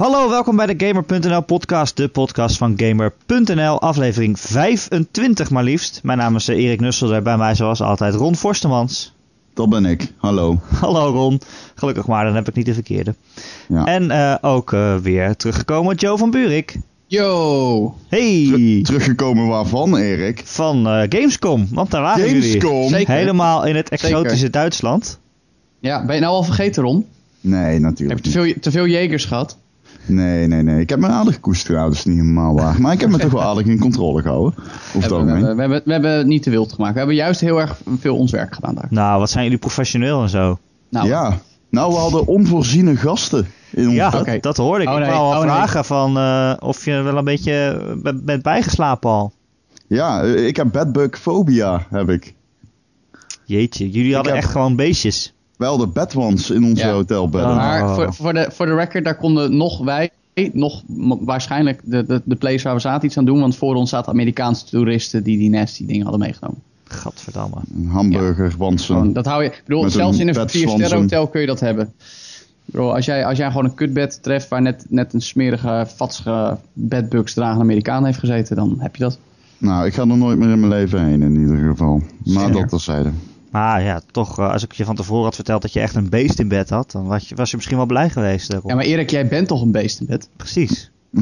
Hallo, welkom bij de Gamer.nl podcast, de podcast van Gamer.nl, aflevering 25 maar liefst. Mijn naam is eh, Erik Nusselder, bij mij zoals altijd Ron Forstemans. Dat ben ik, hallo. Hallo Ron, gelukkig maar, dan heb ik niet de verkeerde. Ja. En uh, ook uh, weer teruggekomen Joe van Buurik. Yo! Hey! Ter teruggekomen waarvan, Erik? Van uh, Gamescom, want daar waren Gamescom. jullie. Helemaal in het exotische Zeker. Duitsland. Ja, ben je nou al vergeten, Ron? Nee, Heb natuurlijk je te veel, te veel jegers gehad? Nee, nee, nee. Ik heb me aardig gekoest trouwens, dat is niet helemaal waar. Maar ik heb me toch wel aardig in controle gehouden. We, we, algemeen. we, hebben, we hebben het niet te wild gemaakt. We hebben juist heel erg veel ons werk gedaan daar. Nou, wat zijn jullie professioneel en zo. Nou, Ja. Nou, we hadden onvoorziene gasten in ons Ja, dat hoorde ik. Oh, ik wou al Oh, nee. vragen van uh, of je wel een beetje bent bijgeslapen al. Ja, eh, ik heb bedbugfobia, heb ik. Jeetje, jullie hadden heb- echt gewoon beestjes. Wel de bedwans in onze Ja. hotelbedden. Ah. Maar voor, voor, de, voor de record, daar konden nog wij, nog waarschijnlijk de, de, de place waar we zaten iets aan doen. Want voor ons zaten Amerikaanse toeristen die die nasty dingen hadden meegenomen. Gadverdamme. Een hamburger, dat hou je, ik bedoel, Met zelfs een in een bedzwansen. 4 sterren hotel kun je dat hebben. Bedoel, als, jij, als jij gewoon een kutbed treft waar net, net een smerige, vatsige bedbugs dragende Amerikaan heeft gezeten, dan heb je dat. Nou, ik ga er nooit meer in mijn leven heen in ieder geval. Maar Zeker. dat terzijde. Maar ja, toch, uh, als ik je van tevoren had verteld dat je echt een beest in bed had, dan was je, was je misschien wel blij geweest. Uh, Ja, maar Erik, jij bent toch een beest in bed? Precies.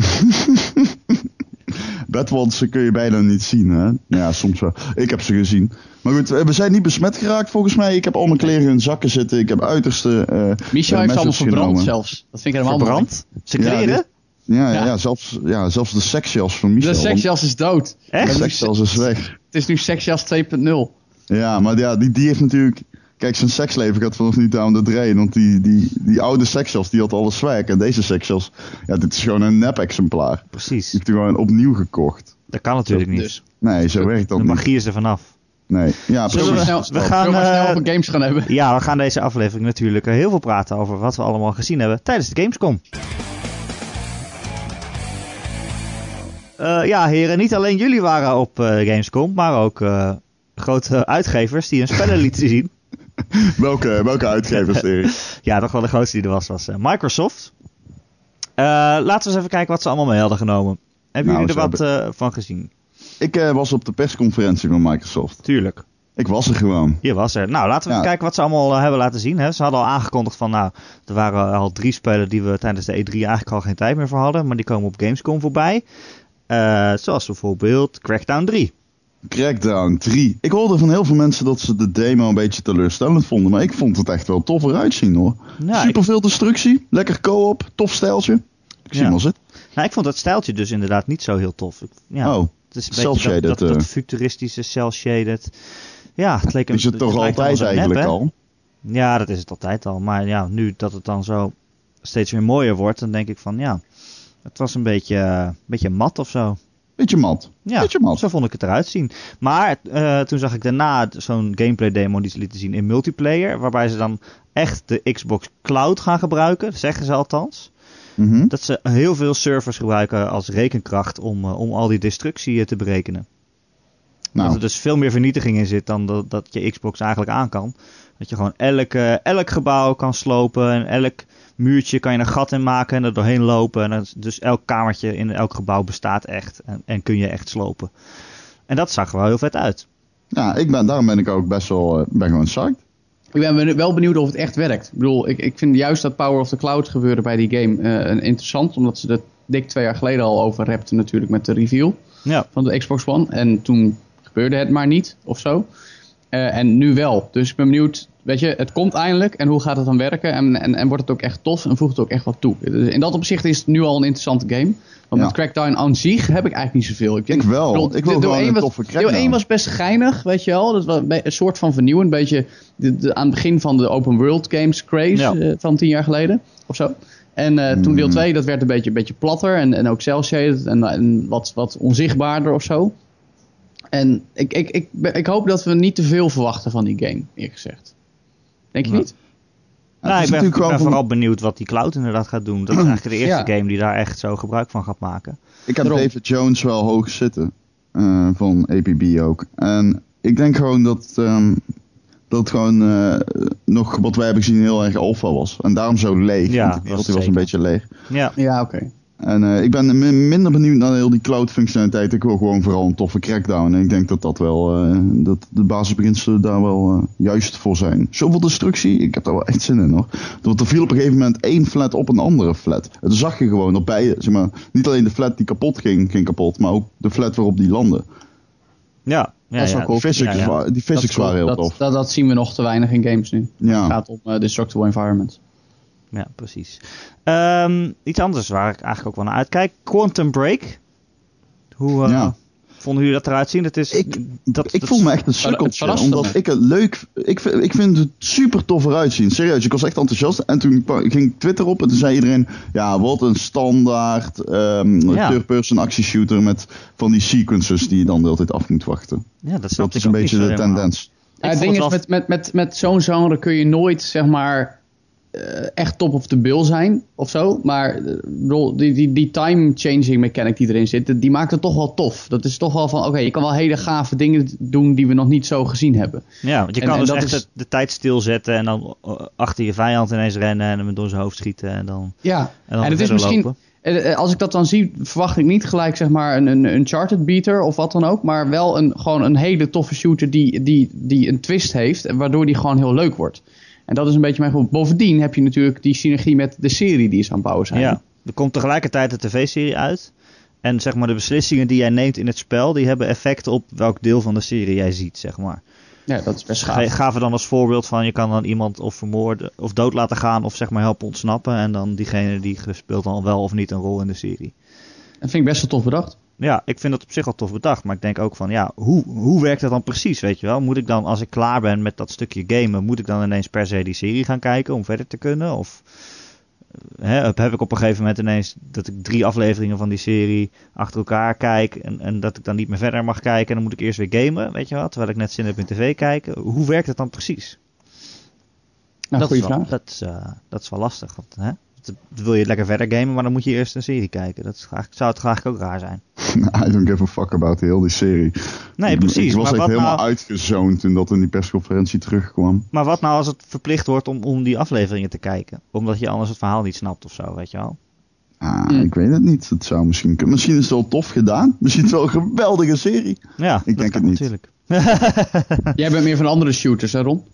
Bedwansen kun je bijna niet zien, hè? Ja, soms wel. Ik heb ze gezien. Maar goed, we zijn niet besmet geraakt volgens mij. Ik heb al mijn kleren in zakken zitten. Ik heb uiterste eh Michel eh, heeft ze allemaal verbrand genomen. zelfs. Dat vind ik helemaal. Verbrand? Zijn Ja, kleren? dit- Ja, ja, Ja. ja, zelfs, ja, zelfs de seksjas van Michel. De seksjas is dood. Echt? De Het is, seksjas is weg. het is nu seksjas 2.0. Ja, maar ja, die, die heeft natuurlijk... Kijk, zijn seksleven gaat vanaf nu aan de drain. Want die, die, die oude seksjas, die had alles swag. En deze seksjas, ja, dit is gewoon een nep-exemplaar. Precies. Die heeft hij gewoon opnieuw gekocht. Dat kan natuurlijk niet. Dus. Nee, zo werkt dat De niet. magie is er vanaf. Nee. Ja, Zullen precies. we, we- snel, we zullen gaan, we snel eh, over games gaan hebben? Ja, we gaan deze aflevering natuurlijk uh, heel veel praten over wat we allemaal gezien hebben tijdens de Gamescom. Uh, ja, heren, niet alleen jullie waren op uh, Gamescom, maar ook uh, grote uitgevers die hun spellen lieten zien. welke, welke uitgevers, Erik? ja, toch wel de grootste die er was, was uh, Microsoft. Uh, laten we eens even kijken wat ze allemaal mee hadden genomen. Hebben Nou, jullie er wat hebben- uh, van gezien? Ik eh, was op de persconferentie van Microsoft. Tuurlijk. Ik was er gewoon. Je was er. Nou, laten we Ja. even kijken wat ze allemaal uh, hebben laten zien. Hè. Ze hadden al aangekondigd van, nou, er waren al drie spellen die we tijdens de E3 eigenlijk al geen tijd meer voor hadden. Maar die komen op Gamescom voorbij. Uh, zoals bijvoorbeeld Crackdown 3. Crackdown 3. Ik hoorde van heel veel mensen dat ze de demo een beetje teleurstellend vonden. Maar ik vond het echt wel tof eruit zien hoor. Nou, Super veel destructie. Lekker co-op. Tof stijltje. Ik zie Ja. wel zit. Nou, ik vond dat stijltje dus inderdaad niet zo heel tof. Ja, Oh, het is een beetje dat, dat, dat eh. futuristische cel-shaded. Ja, het leek een is het het toch altijd nep, eigenlijk al? Ja, dat is het altijd al. Maar ja, nu dat het dan zo steeds weer mooier wordt, dan denk ik van ja, het was een beetje, uh, een beetje mat of zo. Beetje mat. Ja, Beetje mat. zo vond ik het eruit zien. Maar uh, toen zag ik daarna zo'n gameplay demo die ze lieten zien in multiplayer, waarbij ze dan echt de Xbox Cloud gaan gebruiken, zeggen ze althans. Mhm. Dat ze heel veel servers gebruiken als rekenkracht om, uh, om al die destructie uh, te berekenen. Nou, Dat er dus veel meer vernietiging in zit dan dat, dat je Xbox eigenlijk aan kan. Dat je gewoon elk, uh, elk gebouw kan slopen en elk muurtje kan je een gat in maken en er doorheen lopen. En dat, dus elk kamertje in elk gebouw bestaat echt en, en kun je echt slopen. En dat zag er wel heel vet uit. ja, ik ben, daarom ben ik ook best wel, eh, ben gewoon psyched. Ik ben wel benieuwd of het echt werkt. Ik bedoel, ik, ik vind juist dat Power of the Cloud gebeuren bij die game uh, interessant. Omdat ze er dik twee jaar geleden al over repten natuurlijk met de reveal Ja. van de Xbox One. En toen gebeurde het maar niet of zo. Uh, en nu wel. Dus ik ben benieuwd, weet je, het komt eindelijk. En hoe gaat het dan werken? En, en, en wordt het ook echt tof en voegt het ook echt wat toe? Dus in dat opzicht is het nu al een interessante game. Want Ja. met Crackdown aan zich heb ik eigenlijk niet zoveel. Ik, denk, Ik wel. bedoel, Ik wil een was- toffe Deel Crackdown. 1 was best geinig, weet je wel. Dat was een soort van vernieuwend. Een beetje de, de- aan het begin van de open world games craze Ja. eh, van tien jaar geleden. Of zo. En eh, toen deel Mm. 2, dat werd een beetje, een beetje platter. En, en ook cel-shaded. En, en wat, wat onzichtbaarder of zo. En ik, ik, ik, ik hoop dat we niet te veel verwachten van die game, eerlijk gezegd. Denk je niet? Nou, ik ben, ik vooral benieuwd wat die cloud inderdaad gaat doen. Dat is eigenlijk de eerste Ja. game die daar echt zo gebruik van gaat maken. Ik heb Daarom. David Jones wel hoog zitten. eh, van APB ook. En ik denk gewoon dat, ehm, dat gewoon eh, nog wat wij hebben gezien heel erg alpha was. En daarom zo leeg. Ja, want de dat wereld was een beetje leeg. Ja, Ja, oké. En eh, ik ben mi- minder benieuwd naar heel die cloud functionaliteit. Ik wil gewoon vooral een toffe crackdown. En ik denk dat dat wel, eh, dat de basisbeginselen daar wel eh, juist voor zijn. Zoveel destructie, ik heb daar wel echt zin in hoor. Want er viel op een gegeven moment één flat op een andere flat. En toen zag je gewoon dat beide, zeg maar, niet alleen de flat die kapot ging, ging kapot. Maar ook de flat waarop die landde. ja. ja, Dat is ja. wel. Die physics, Ja, ja. wa- die Dat, physics is cool. waren heel dat, tof. Dat, dat zien we nog te weinig in games nu. Het Ja. gaat om destructible environments. Ja, precies. Ehm, iets anders waar ik eigenlijk ook wel naar uitkijk. Quantum Break. Hoe eh, Ja. vonden jullie dat eruit zien? Dat is, Ik- dat, ik dat voel is- me echt een sukkeltje. Omdat me. ik het leuk... Ik vind, ik vind het super tof eruit zien. Serieus, ik was echt enthousiast. En toen ging Twitter op en toen zei iedereen... Ja, wat een standaard ehm Ja. third-person actieshooter met van die sequences die je dan de hele tijd af moet wachten. Ja, dat, snap Dat is ik een beetje de tendens. Ja, het ding is, met, met, met, met zo'n genre kun je nooit, zeg maar, echt top of the bill zijn of zo. Maar eh, die, die, die time-changing mechanic die erin zit, die maakt het toch wel tof. Dat is toch wel van, oké, je kan wel hele gave dingen doen die we nog niet zo gezien hebben. Ja, want je kan en dus echt is- de, tijd stilzetten en dan eh, achter je vijand ineens rennen en hem door zijn hoofd schieten en dan, Ja, en dan en het is misschien, lopen. eh, eh, als ik dat dan zie, verwacht ik niet gelijk zeg maar een, een Uncharted beater of wat dan ook. Maar wel een, gewoon een hele toffe shooter die, die, die een twist heeft, en waardoor die gewoon heel leuk wordt. En dat is een beetje mijn gevoel. Bovendien heb je natuurlijk die synergie met de serie die is aan het bouwen zijn. Ja, er komt tegelijkertijd een tv-serie uit. En zeg maar de beslissingen die jij neemt in het spel, die hebben effect op welk deel van de serie jij ziet, zeg maar. Ja, dat is best Ga- gaaf. gaven dan als voorbeeld van je kan dan iemand of vermoorden of dood laten gaan of zeg maar helpen ontsnappen. En dan diegene die speelt dan wel of niet een rol in de serie. Dat vind ik best wel tof bedacht. Ja, ik vind dat op zich wel tof bedacht. Maar ik denk ook van, ja, hoe, hoe werkt dat dan precies, weet je wel? Moet ik dan, als ik klaar ben met dat stukje gamen, moet ik dan ineens per se die serie gaan kijken om verder te kunnen? Of eh, hè, heb ik op een gegeven moment ineens dat ik drie afleveringen van die serie achter elkaar kijk en, en dat ik dan niet meer verder mag kijken en dan moet ik eerst weer gamen, weet je wel? Terwijl ik net zin heb in tv kijken. Hoe werkt het dan precies? Nou, dat, is wel, vraag. dat, is, eh, dat is wel lastig. Want, hè? Dan wil je lekker verder gamen, maar dan moet je eerst een serie kijken. Dat is, zou het graag ook raar zijn. I don't give a fuck about heel die serie. Nee, precies. Ik was maar, echt wat helemaal nou, uitgezoond toen dat in die persconferentie terugkwam. maar wat nou als het verplicht wordt om, om die afleveringen te kijken? Omdat je anders het verhaal niet snapt of zo, weet je wel? Ah, Hmm. ik weet het niet. Het zou misschien kunnen. Misschien is het wel tof gedaan. Misschien is het wel een geweldige serie. Ja, Ik dat denk kan het niet. Natuurlijk. Jij bent meer van andere shooters, hè Ron?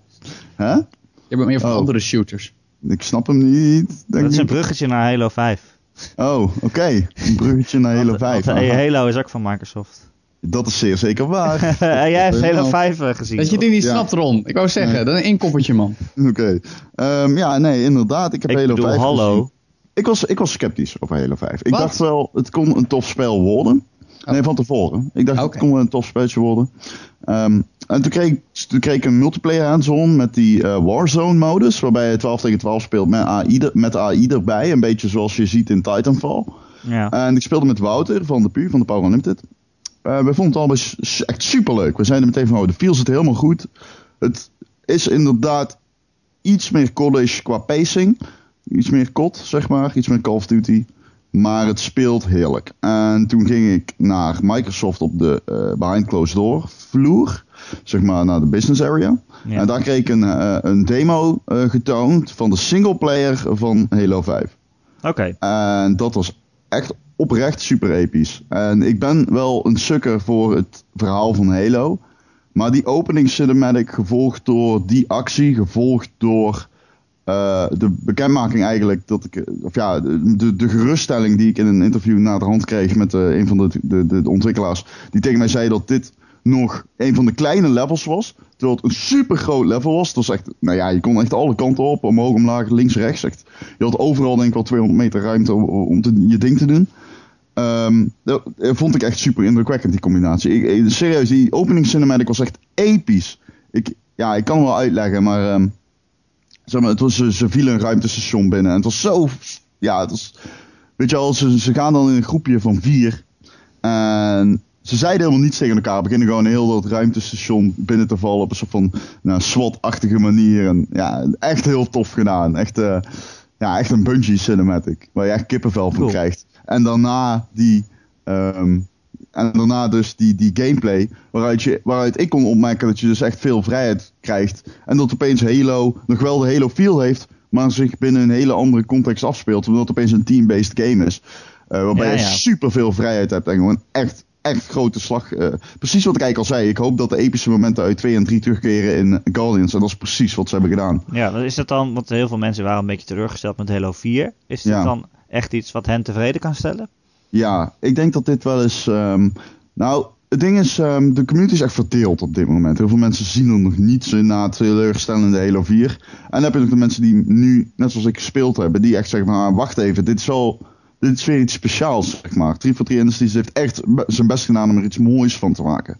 Hè? Jij bent meer van Oh. andere shooters. Ik snap hem niet. Denk Dat is een bruggetje naar Halo 5. Oh, oké. Een bruggetje naar Halo Want- 5. want, eh. Halo is ook van Microsoft. Dat is zeer zeker waar. en jij hebt Halo Helemaal. 5 eh, gezien. Dat je die niet Ja. snapt, Ron. Ik wou zeggen, Nee. dat is een inkoppertje, man. Oké. Ehm, ja, nee, inderdaad. Ik heb Ik Halo bedoel, 5 hallo. gezien. Ik was, ik was sceptisch over Halo 5. Ik Wat? dacht wel, het kon een tof spel worden. Nee, van tevoren. Ik dacht, Oké. het kon wel een tof spelletje worden. Ehm, en toen kreeg, toen kreeg ik een multiplayer hands-on met die eh, Warzone-modus. Waarbij je 12 tegen 12 speelt met AI, er- met AI erbij. Een beetje zoals je ziet in Titanfall. Ja. En ik speelde met Wouter van de PU, van de Power Unlimited. Eh we vonden het allemaal echt superleuk. We zeiden meteen van, oh, de feel zit helemaal goed. Het is inderdaad iets meer college qua pacing. Iets meer COD, zeg maar. Iets meer Call of Duty. Maar het speelt heerlijk. En toen ging ik naar Microsoft op de eh, Behind Closed Door vloer. Zeg maar naar de business area. Ja. En daar kreeg ik een, eh, een demo eh, getoond van de singleplayer van Halo 5. Oké. En dat was echt oprecht super episch. En ik ben wel een sukker voor het verhaal van Halo. Maar die opening cinematic gevolgd door die actie, gevolgd door eh, de bekendmaking eigenlijk dat ik, eh, of ja, de, de, geruststelling die ik in een interview na de hand kreeg met eh, een van de, de, de, ontwikkelaars, die tegen mij zei dat dit nog een van de kleine levels was, terwijl het een super groot level was. Het was echt, nou ja, je kon echt alle kanten op, omhoog, omlaag, links, rechts. Echt, je had overal denk ik wel 200 meter ruimte om, om te, je ding te doen. Ehm, dat dat vond ik echt super indrukwekkend, die combinatie. Ik, serieus, die opening cinematic was echt episch. Ik, ja, ik kan wel uitleggen, maar, ehm, zeg maar het was, ze, ze vielen een ruimtestation binnen. En het was zo, ja, het was, weet je wel, ze, ze gaan dan in een groepje van vier. En ze zeiden helemaal niets tegen elkaar. Beginnen gewoon heel dat ruimtestation binnen te vallen op een soort van nou, SWAT-achtige manier. En ja, echt heel tof gedaan. Echt, eh, ja, echt een Bungie cinematic. Waar je echt kippenvel van Cool. krijgt. En daarna die, ehm, en daarna dus die, die gameplay, waaruit, je, waaruit ik kon opmerken dat je dus echt veel vrijheid krijgt. En dat opeens Halo nog wel de Halo feel heeft, maar zich binnen een hele andere context afspeelt. Omdat het opeens een team-based game is. Uh, waarbij Ja, je super veel vrijheid hebt en gewoon echt, echt grote slag. eh, precies wat ik eigenlijk al zei. Ik hoop dat de epische momenten uit 2 en 3 terugkeren in Guardians. En dat is precies wat ze hebben gedaan. Ja, is dat dan, want heel veel mensen waren een beetje teleurgesteld met Halo 4. Is dit Ja. dan echt iets wat hen tevreden kan stellen? Ja, ik denk dat dit wel eens. ehm, nou, het ding is, ehm, de community is echt verdeeld op dit moment. Heel veel mensen zien er nog niets in na het teleurstellende Halo 4. En dan heb je nog de mensen die nu, net zoals ik gespeeld hebben, die echt zeggen: van, ah, wacht even, dit is wel. Dit is weer iets speciaals, zeg maar. 343 Industries heeft echt zijn best gedaan om er iets moois van te maken.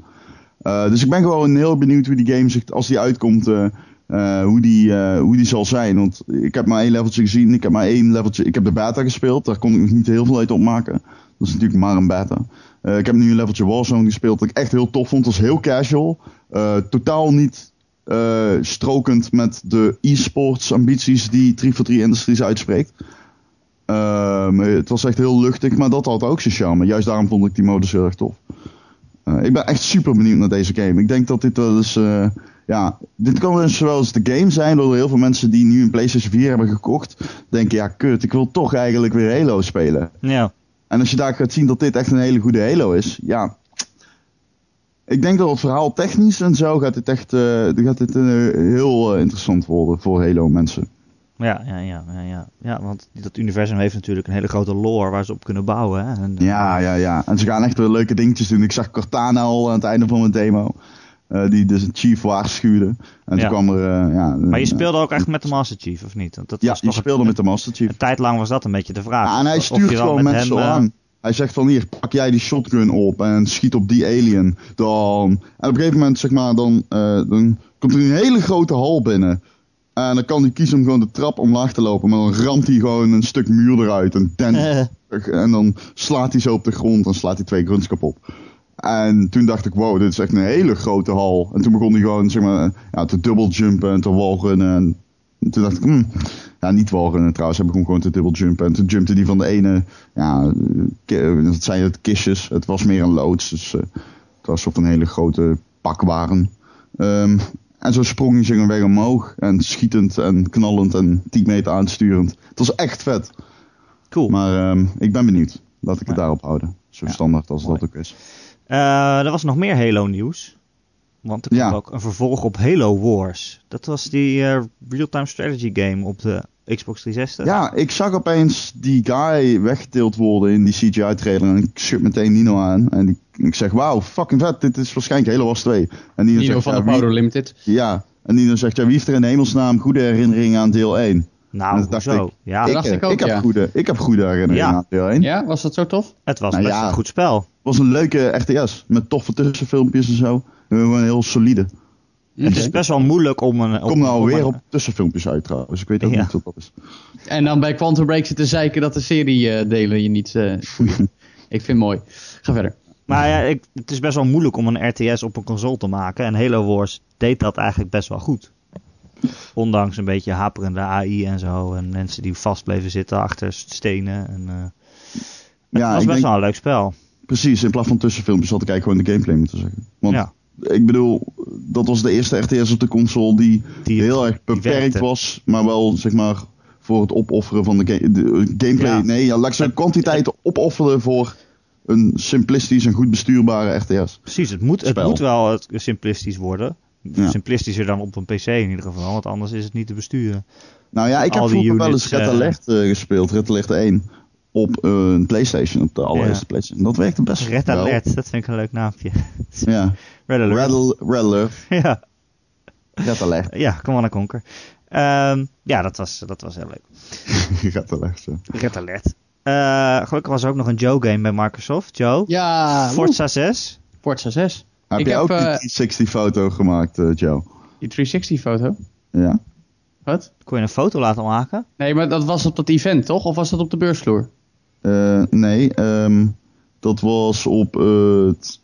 Eh, dus ik ben gewoon heel benieuwd hoe die game zich, als die uitkomt, eh, eh, hoe, die, hoe die zal zijn. Want ik heb maar één leveltje gezien. Ik heb maar één leveltje. Ik heb de beta gespeeld. Daar kon ik nog niet heel veel uit opmaken. Dat is natuurlijk maar een beta. Eh, ik heb nu een leveltje Warzone gespeeld. Dat ik echt heel tof vond. Het was heel casual. Eh, totaal niet eh, strokend met de e-sports ambities die 343 Industries uitspreekt. Het was echt heel luchtig, maar dat had ook zijn charme. Juist daarom vond ik die modus heel erg tof. Ik ben echt super benieuwd naar deze game. Ik denk dat dit wel eens. ja, dit kan dus wel eens de game zijn door heel veel mensen die nu een PlayStation 4 hebben gekocht. Denken, ja, kut, ik wil toch eigenlijk weer Halo spelen. Ja. En als je daar gaat zien dat dit echt een hele goede Halo is, ja. Ik denk dat het verhaal technisch en zo gaat dit echt eh, gaat dit, eh, heel eh, interessant worden voor Halo mensen. Ja, ja, ja, ja, ja. want dat universum heeft natuurlijk een hele grote lore waar ze op kunnen bouwen. Hè? En, Ja, ja, ja. En ze gaan echt weer leuke dingetjes doen. Ik zag Cortana al aan het einde van mijn demo. Eh, die dus een chief waarschuwde. En Ja. toen kwam er, eh, ja... Maar je een, speelde ook echt met de Master Chief, of niet? Want dat Ja, was je speelde een, met de Master Chief. een tijd lang was dat een beetje de vraag. Ja, en hij stuurt gewoon met mensen hem, eh, aan. Hij zegt van hier, pak jij die shotgun op en schiet op die alien. Dan... En op een gegeven moment, zeg maar, dan, eh, dan komt er een hele grote hal binnen. En dan kan hij kiezen om gewoon de trap omlaag te lopen. Maar dan ramt hij gewoon een stuk muur eruit. En, dan, Eh. en dan slaat hij zo op de grond en slaat hij twee grunts kapot. En toen dacht ik, wow, dit is echt een hele grote hal. En toen begon hij gewoon, zeg maar, ja, te dubbeljumpen en te wallrunnen. En toen dacht ik, hmm, ja, niet wallrunnen trouwens. Hij begon gewoon te dubbeljumpen. En toen jumpte hij van de ene, ja, dat zijn het kistjes. Het was meer een loods. Dus eh, het was op een hele grote pakwaren. Ehm, en zo sprong hij zich een weg omhoog. En schietend en knallend en 10 meter aansturend. Het was echt vet. Cool. Maar ehm, ik ben benieuwd. Laat ik het Ja. daarop houden. Zo Ja, standaard als mooi. dat ook is. Eh, er was nog meer Halo nieuws. Want er kwam Ja. ook een vervolg op Halo Wars. Dat was die eh, real-time strategy game op de Xbox 360. Ja, ik zag opeens die guy weggetild worden in die CGI-trailer. En ik schud meteen Nino aan. En die, ik zeg, wauw, fucking vet. Dit is waarschijnlijk Halo Wars 2. En Nino, Nino zegt, van ja, de wie- Power Limited. Ja, en Nino zegt, ja, wie heeft er in hemelsnaam goede herinneringen aan deel 1? Nou, Dat dacht ik. Ja, Dat dacht eh, ik ook, heb ja. goede, ik heb goede herinneringen Ja. aan deel 1. Ja, was dat zo tof? het was Nou best ja. een goed spel. Het was een leuke RTS. Met toffe tussenfilmpjes en zo. En Gewoon heel solide. Het is best wel moeilijk om een... Kom nou weer een- op tussenfilmpjes uit trouwens. Ik weet ook Ja. niet wat dat is. En dan bij Quantum Break zitten zeiken dat de seriedelen je niet eh. Ik vind het mooi. Ga verder. Maar ja, ik, het is best wel moeilijk om een RTS op een console te maken. En Halo Wars deed dat eigenlijk best wel goed. Ondanks een beetje haperende AI en zo. En mensen die vast bleven zitten achter stenen. En, eh, het Ja, was best denk, wel een leuk spel. Precies. In plaats van tussenfilmpjes had ik eigenlijk gewoon de gameplay moeten zeggen. Want Ja. ik bedoel, dat was de eerste RTS op de console die, Die- heel erg beperkt was. Maar wel, zeg maar, voor het opofferen van de, ga- de gameplay. Ja. Nee, ja, laat ik kwantiteit opofferen voor een simplistisch en goed bestuurbare RTS. Precies, het moet, het moet wel simplistisch worden. Ja. Simplistischer dan op een PC in ieder geval. Want anders is het niet te besturen. Nou ja, ik heb vroeger wel eens Red eh, Alert eh, gespeeld. Red Alert 1 op eh, een Playstation, op de allereerste Playstation. Dat werkte best Red wel. Alert, dat vind ik een leuk naampje. Ja, Red Alert. Red, Al- Red Alert. Ja, Red Alert. ja, come on, Conquer. Ehm, ja, dat was, dat was heel leuk. Red Alert. Red Alert. Eh, gelukkig was er ook nog een Joe-game bij Microsoft. Joe, Ja, Forza 6. woe, Forza 6. Heb Ik heb, ook die eh, 360 foto gemaakt, eh, Joe? Die 360 foto. Ja? Wat? Kon je een foto laten maken? Nee, maar dat was op dat event, toch? Of was dat op de beursvloer? Eh, nee, ehm, dat was op eh, het...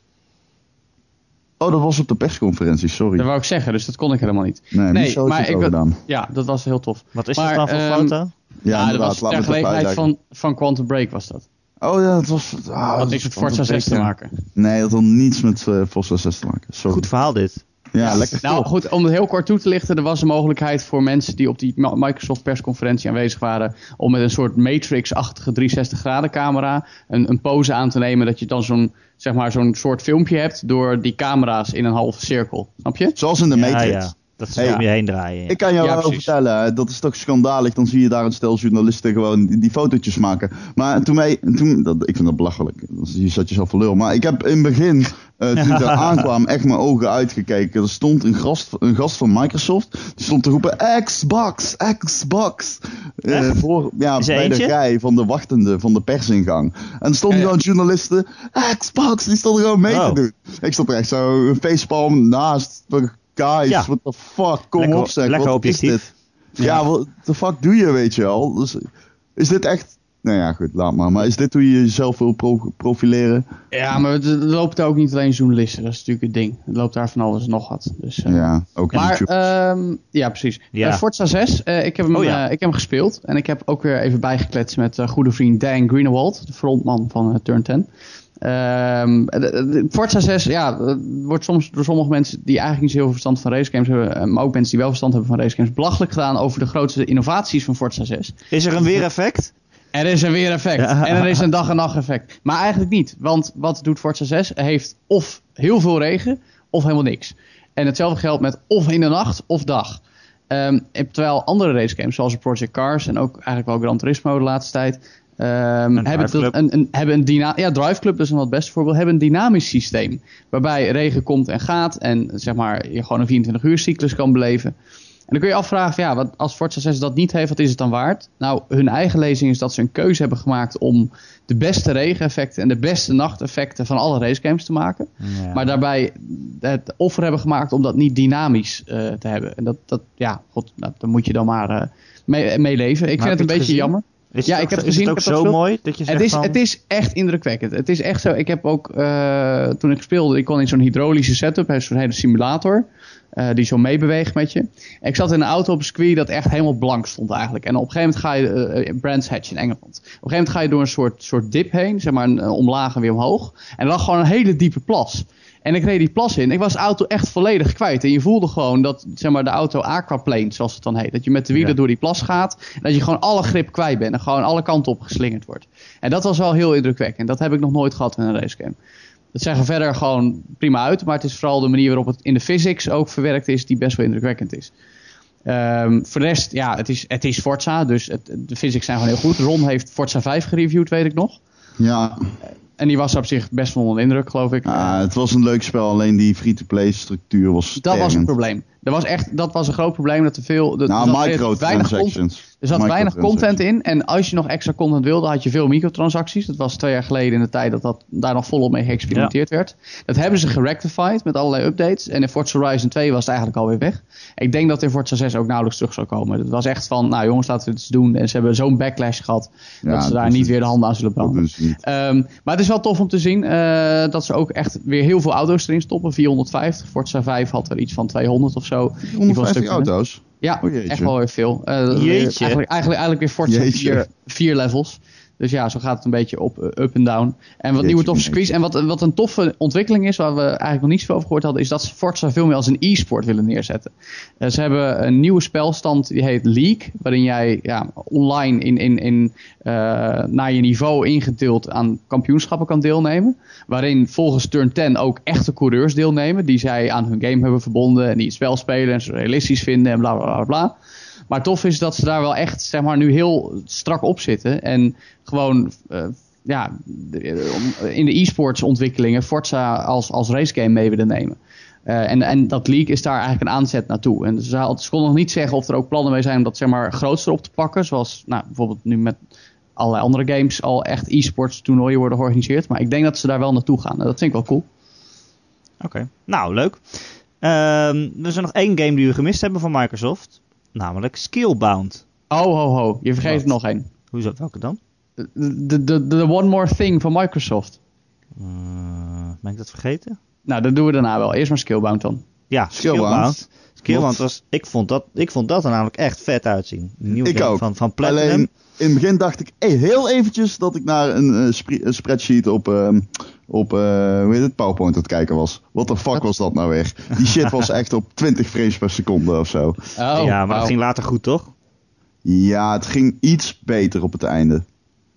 Oh, dat was op de persconferentie, sorry. Dat wou ik zeggen, dus dat kon ik helemaal niet. Nee, nee, maar is het ik gedaan. Ja, dat was heel tof. Wat is Maar, dat dan voor foto? Ja, Ja, dat was ter gelegenheid van, van Quantum Break was dat. Oh ja, het was... ah, Dat dat niks met Forza 6 te maken. Nee, dat had niets met eh, Forza 6 te maken. Sorry. Goed verhaal dit. Ja, lekker Nou goed, om het heel kort toe te lichten, er was een mogelijkheid voor mensen die op die Microsoft persconferentie aanwezig waren, om met een soort Matrix-achtige 360 graden camera een, een pose aan te nemen, dat je dan zo'n zeg maar, zo'n soort filmpje hebt door die camera's in een halve cirkel. Snap je? Zoals in de Ja, Matrix. ja. Dat ze Hey. om je heen draaien. ja. Ik kan jou Ja, wel precies. vertellen, hè, dat is toch schandalig. Dan zie je daar een stel journalisten gewoon die, die fotootjes maken. Maar toen wij, toen, dat, ik vind dat belachelijk. Je zat jezelf voor lul. Maar ik heb in het begin, eh, toen ik daar aankwam, echt mijn ogen uitgekeken. Er stond een gast, een gast van Microsoft, die stond te roepen Xbox, Xbox. Eh, voor, ja, bij de rij van de wachtende, van de persingang. En er stonden gewoon journalisten, Xbox, die stonden gewoon mee Oh. te doen. Ik stond er echt zo, een facepalm naast. Guys, Ja. what the fuck, kom Lekker- op zeg. lekker wat objectief. Is dit? Ja, wat the fuck doe je, weet je wel? Dus, is dit echt... Nou ja, goed, laat maar. Maar is dit hoe je jezelf wil pro- profileren? Ja, maar er er lopen daar ook niet alleen journalisten, dat is natuurlijk het ding. Er loopt daar van alles en nog wat. Dus, eh, Ja, ook Maar, YouTube. ehm, ja, precies. Ja. Eh, Forza 6, eh, ik, heb hem, Oh, ja. eh, ik heb hem gespeeld. En ik heb ook weer even bijgekletst met goede vriend Dan Greenewald, de frontman van Turn 10. Ehm, de- Forza 6, ja, wordt soms door sommige mensen die eigenlijk niet zo heel veel verstand van racegames hebben, maar ook mensen die wel verstand hebben van racegames, belachelijk gedaan over de grootste innovaties van Forza 6. Is er een weereffect? Er is een weereffect. Ja. En er is een dag- en nacht-effect. Maar eigenlijk niet. Want wat doet Forza 6? Hij heeft of heel veel regen, of helemaal niks. En hetzelfde geldt met of in de nacht, of dag. Ehm, terwijl andere racegames, zoals Project Cars en ook eigenlijk wel Gran Turismo de laatste tijd... ehm, hebben, dat- een, een, hebben een dyna ja, Drive Club, is een wat beste voorbeeld, hebben een dynamisch systeem. Waarbij regen komt en gaat en zeg maar, je gewoon een 24 uur cyclus kan beleven. En dan kun je je afvragen, ja, wat, als Forza 6 dat niet heeft, wat is het dan waard? Nou, hun eigen lezing is dat ze een keuze hebben gemaakt om de beste regeneffecten en de beste nachteffecten van alle racegames te maken. Ja. Maar daarbij het offer hebben gemaakt om dat niet dynamisch eh, te hebben. En dat, dat ja, god, nou, daar moet je dan maar eh, mee, mee leven. Ik Maar vind het een beetje gezien? jammer. Is Ja, het ik heb gezien, Is het ook zo mooi dat je zegt Het is, van... het is echt indrukwekkend. Het is echt zo. Ik heb ook, eh, toen ik speelde, ik kon in zo'n hydraulische setup, hij is zo'n hele simulator, eh, die zo meebeweegt met je. En ik zat in een auto op een circuit dat echt helemaal blank stond eigenlijk. En op een gegeven moment ga je, eh, Brands Hatch in Engeland, op een gegeven moment ga je door een soort, soort dip heen, zeg maar een, een omlaag en weer omhoog. En er lag gewoon een hele diepe plas. En ik reed die plas in. Ik was de auto echt volledig kwijt. En je voelde gewoon dat zeg maar, de auto aquaplane, zoals het dan heet. Dat je met de wielen Ja. door die plas gaat. En dat je gewoon alle grip kwijt bent. En gewoon alle kanten op geslingerd wordt. En dat was wel heel indrukwekkend. Dat heb ik nog nooit gehad in een racegame. Dat zeggen verder gewoon prima uit. Maar het is vooral de manier waarop het in de physics ook verwerkt is. Die best wel indrukwekkend is. Ehm, voor de rest, ja, het is, het is Forza. Dus het, de physics zijn gewoon heel goed. Ron heeft Forza 5 gereviewd, weet ik nog. Ja, En die was op zich best wel onder de indruk, geloof ik. ah, het was een leuk spel. Alleen die free-to-play structuur was Dat was een probleem. Dat was echt, dat was een groot probleem dat er veel. Dat, Nou, er zat weinig content- microtransactions. er zat weinig content in. En als je nog extra content wilde, had je veel microtransacties. Dat was twee jaar geleden in de tijd dat, dat daar nog volop mee geëxperimenteerd werd. Dat hebben ze gerectified met allerlei updates. En in Forza Horizon 2 was het eigenlijk alweer weg. Ik denk dat in Forza 6 ook nauwelijks terug zou komen. Het was echt van, nou jongens, laten we het eens doen. En ze hebben zo'n backlash gehad Ja, dat ze daar niet weer de handen aan zullen branden. Ehm, maar het is wel tof om te zien eh, dat ze ook echt weer heel veel auto's erin stoppen. 450. Forza 5 had er iets van 200 of zo. Een 150 stuk minder. auto's. Ja, Oh, echt wel weer veel. Eh, Jeetje. weer- Eigenlijk, eigenlijk, eigenlijk weer Forza Jeetje. vier, vier levels. Dus ja, zo gaat het een beetje op, eh, up en down. En wat nieuwe toffe circuits. En wat, wat een toffe ontwikkeling is, waar we eigenlijk nog niet zoveel over gehoord hadden, is dat ze Forza veel meer als een e-sport willen neerzetten. Eh, ze hebben een nieuwe spelstand, die heet League, waarin jij ja, online in, in, in, eh, naar je niveau ingedeeld aan kampioenschappen kan deelnemen. Waarin volgens Turn 10 ook echte coureurs deelnemen, die zij aan hun game hebben verbonden en die het spel spelen en ze realistisch vinden en bla bla bla bla. Maar tof is dat ze daar wel echt, zeg maar, nu heel strak op zitten. En gewoon, eh, ja, in de e-sports ontwikkelingen Forza als, als racegame mee willen nemen. Eh, en, en dat league is daar eigenlijk een aanzet naartoe. En ze, had- ze nog niet zeggen of er ook plannen mee zijn om dat zeg maar grootser op te pakken. Zoals nou, bijvoorbeeld nu met allerlei andere games al echt e-sports toernooien worden georganiseerd. Maar ik denk dat ze daar wel naartoe gaan. En dat vind ik wel cool. Oké, nou leuk. Ehm, er is nog één game die we gemist hebben van Microsoft. Namelijk Skillbound. Ho, ho, ho. Je vergeet er nog één. Hoezo, welke dan? De, de, de One More Thing van Microsoft. Eh, ben ik dat vergeten? Nou, dat doen we daarna wel. Eerst maar Skillbound dan. Ja, Skillbound. Skillbound. Skillbound was, ik vond, dat, ik vond dat er namelijk echt vet uitzien. Een nieuwe Ik ook. Van, van Platinum. Alleen, in het begin dacht ik eh, heel eventjes dat ik naar een, eh, spreadsheet op, ehm, op eh, hoe heet het, PowerPoint aan het kijken was. What the fuck was dat nou weer? Die shit was echt op 20 frames per seconde of zo. Oh, ja, maar dat ging later goed, toch? Ja, het ging iets beter op het einde.